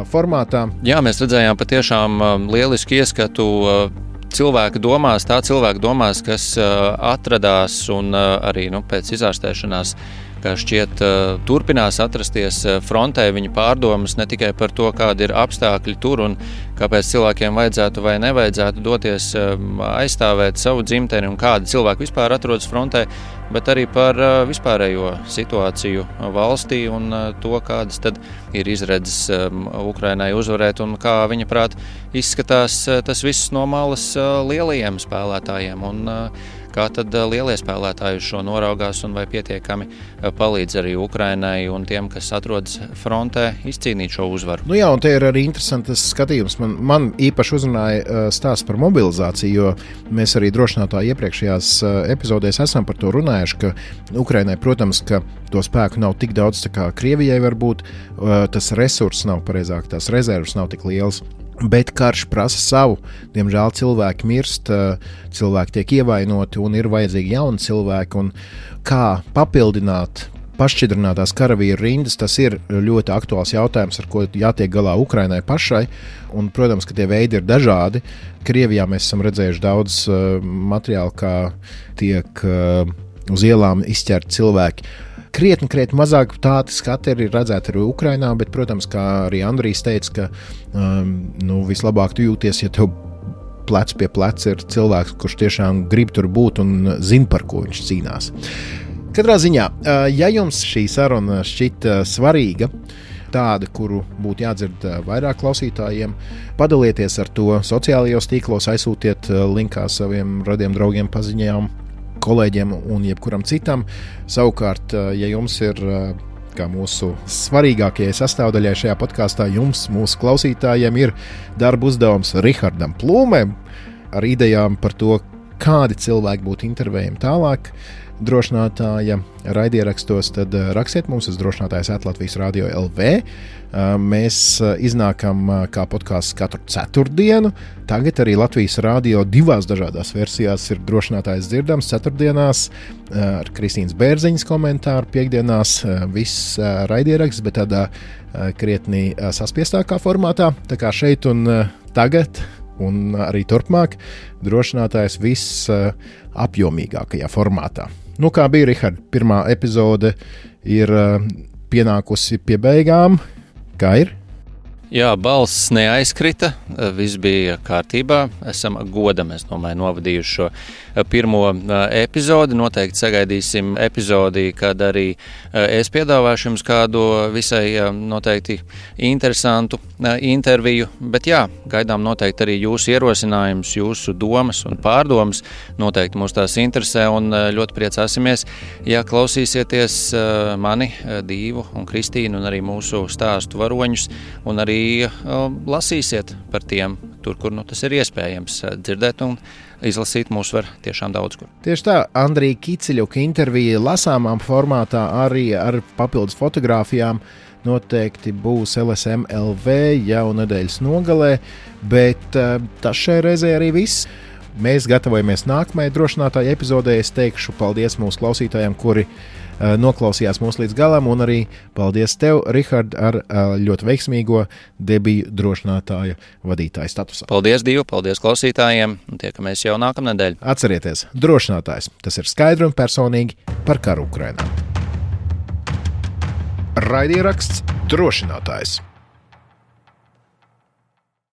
formātā. Jā, mēs redzējām patiešām lielisku ieskatu cilvēka domās, tā cilvēka domās, kas atradās un arī nu, pēc izārstēšanās kā šķiet, turpinās atrasties frontē viņa pārdomas ne tikai par to, kādi ir apstākļi tur un kāpēc cilvēkiem vajadzētu vai nevajadzētu doties aizstāvēt savu dzimteni un kādi cilvēki vispār atrodas frontē, bet arī par vispārējo situāciju valstī un to, kādas tad ir izredzes Ukrainai uzvarēt un kā viņa prāt izskatās tas viss no malas lielajiem spēlētājiem. Un, Kā tad lielie spēlētāji šo noraugās un vai pietiekami palīdz arī Ukrainai un tiem, kas atrodas frontē, izcīnīt šo uzvaru? Nu jā, un te ir arī interesants skatījums. Man, man īpaši uzrunāja stāsts par mobilizāciju, jo mēs arī drošinātā iepriekšējās epizodēs esam par to runājuši, ka Ukrainai, protams, ka to spēku nav tik daudz, kā Krievijai varbūt, tas resurss nav pareizāk, tās rezerves nav tik lielas. Bet karš prasa savu. Diemžēl cilvēki mirst, eh, cilvēki tiek ievainoti un ir vajadzīgi jauni cilvēki. Kā papildināt pašķidrinātās karavīru rindas, tas ir ļoti aktuāls jautājums, ar ko jātiek galā Ukrainai pašai. Un, protams, ka tie veidi ir dažādi. Krievijā mēs esam redzējuši daudz uh, materiālu, kā tiek uh, uz ielām izķerti cilvēki krietni, krietni mazāk tādi skati ir redzēti arī Ukrajinā, bet, protams, kā arī Andrijs teica, ka um, nu, vislabāk tu jūties, ja tev plec pie pleca ir cilvēks, kurš tiešām grib tur būt un zina, par ko viņš cīnās. Katrā ziņā, uh, ja jums šī saruna šķiet uh, svarīga, tāda, kuru būtu jādzird uh, vairāk klausītājiem. Padalieties ar to sociālajos tīklos, aizsūtiet linkā saviem radiem draugiem, paziņām, kolēģiem un jebkuram citam. Savukārt, eh, ja jums ir eh, kā mūsu svarīgākajai sastāvdaļai šajā podkāstā, jums, mūsu klausītājiem, ir darba uzdevums Rihardam Plūmēm ar idejām par to, kādi cilvēki būtu intervējami tālāk. Drošinātāja raidierakstos, tad eh, rakstiet mums uz drošinātājas Latvijas Rādio LV. Mēs iznākam kā podkāsts katru ceturtdienu. Tagad arī Latvijas rādio divās dažādās versijās ir drošinātājs dzirdams. Ceturtdienās ar Kristīnas Bērziņas komentāru, piekdienās viss raidieraksts, bet tādā krietni saspiestākā formātā. Tā kā šeit un tagad un arī turpmāk drošinātājs viss apjomīgākajā formātā. Nu, kā bija Rihards, pirmā epizode ir pienākusi pie beigām. Kā ir? Jā, balss neaizkrita, viss bija kārtībā. Esam godam, es domāju, novadījuši šo eh, pirmo eh, epizodi. Noteikti sagaidīsim epizodi, kad arī eh, es piedāvāšu jums kādu visai noteikti interesantu interviju. Bet jā, gaidām noteikti arī jūsu ierosinājumus, jūsu domas un pārdomas. Noteikti mūs tās interesē un ļoti priecāsimies, ja klausīsieties mani, Dīvu un Kristīnu un arī mūsu stāstu varoņus un arī arī uh, lasīsiet par tiem, tur, kur nu, tas ir iespējams uh, dzirdēt. Izlasīt mūs var tiešām daudz kur. Tieši tā, Andrija Kiciļuka intervija lasāmā formātā, arī ar papildus fotografijām. Noteikti būs LSMLV jau nedēļas nogalē, bet uh, tas šai reizē arī viss. Mēs gatavojamies nākamajai drošinātāji epizodē. Es teikšu paldies mūsu klausītājiem, kuri noklausījās mūs līdz galam, un arī paldies tev, Rihard, ar eh, ļoti veiksmīgo debiju drošinātāja vadītāja statusā. Paldies, Dievu, paldies klausītājiem, un tiekamies jau nākamnedēļ. Atcerieties, drošinātājs tas ir skaidri un personīgi par karu Ukrainā. Raidieraksts drošinātājs.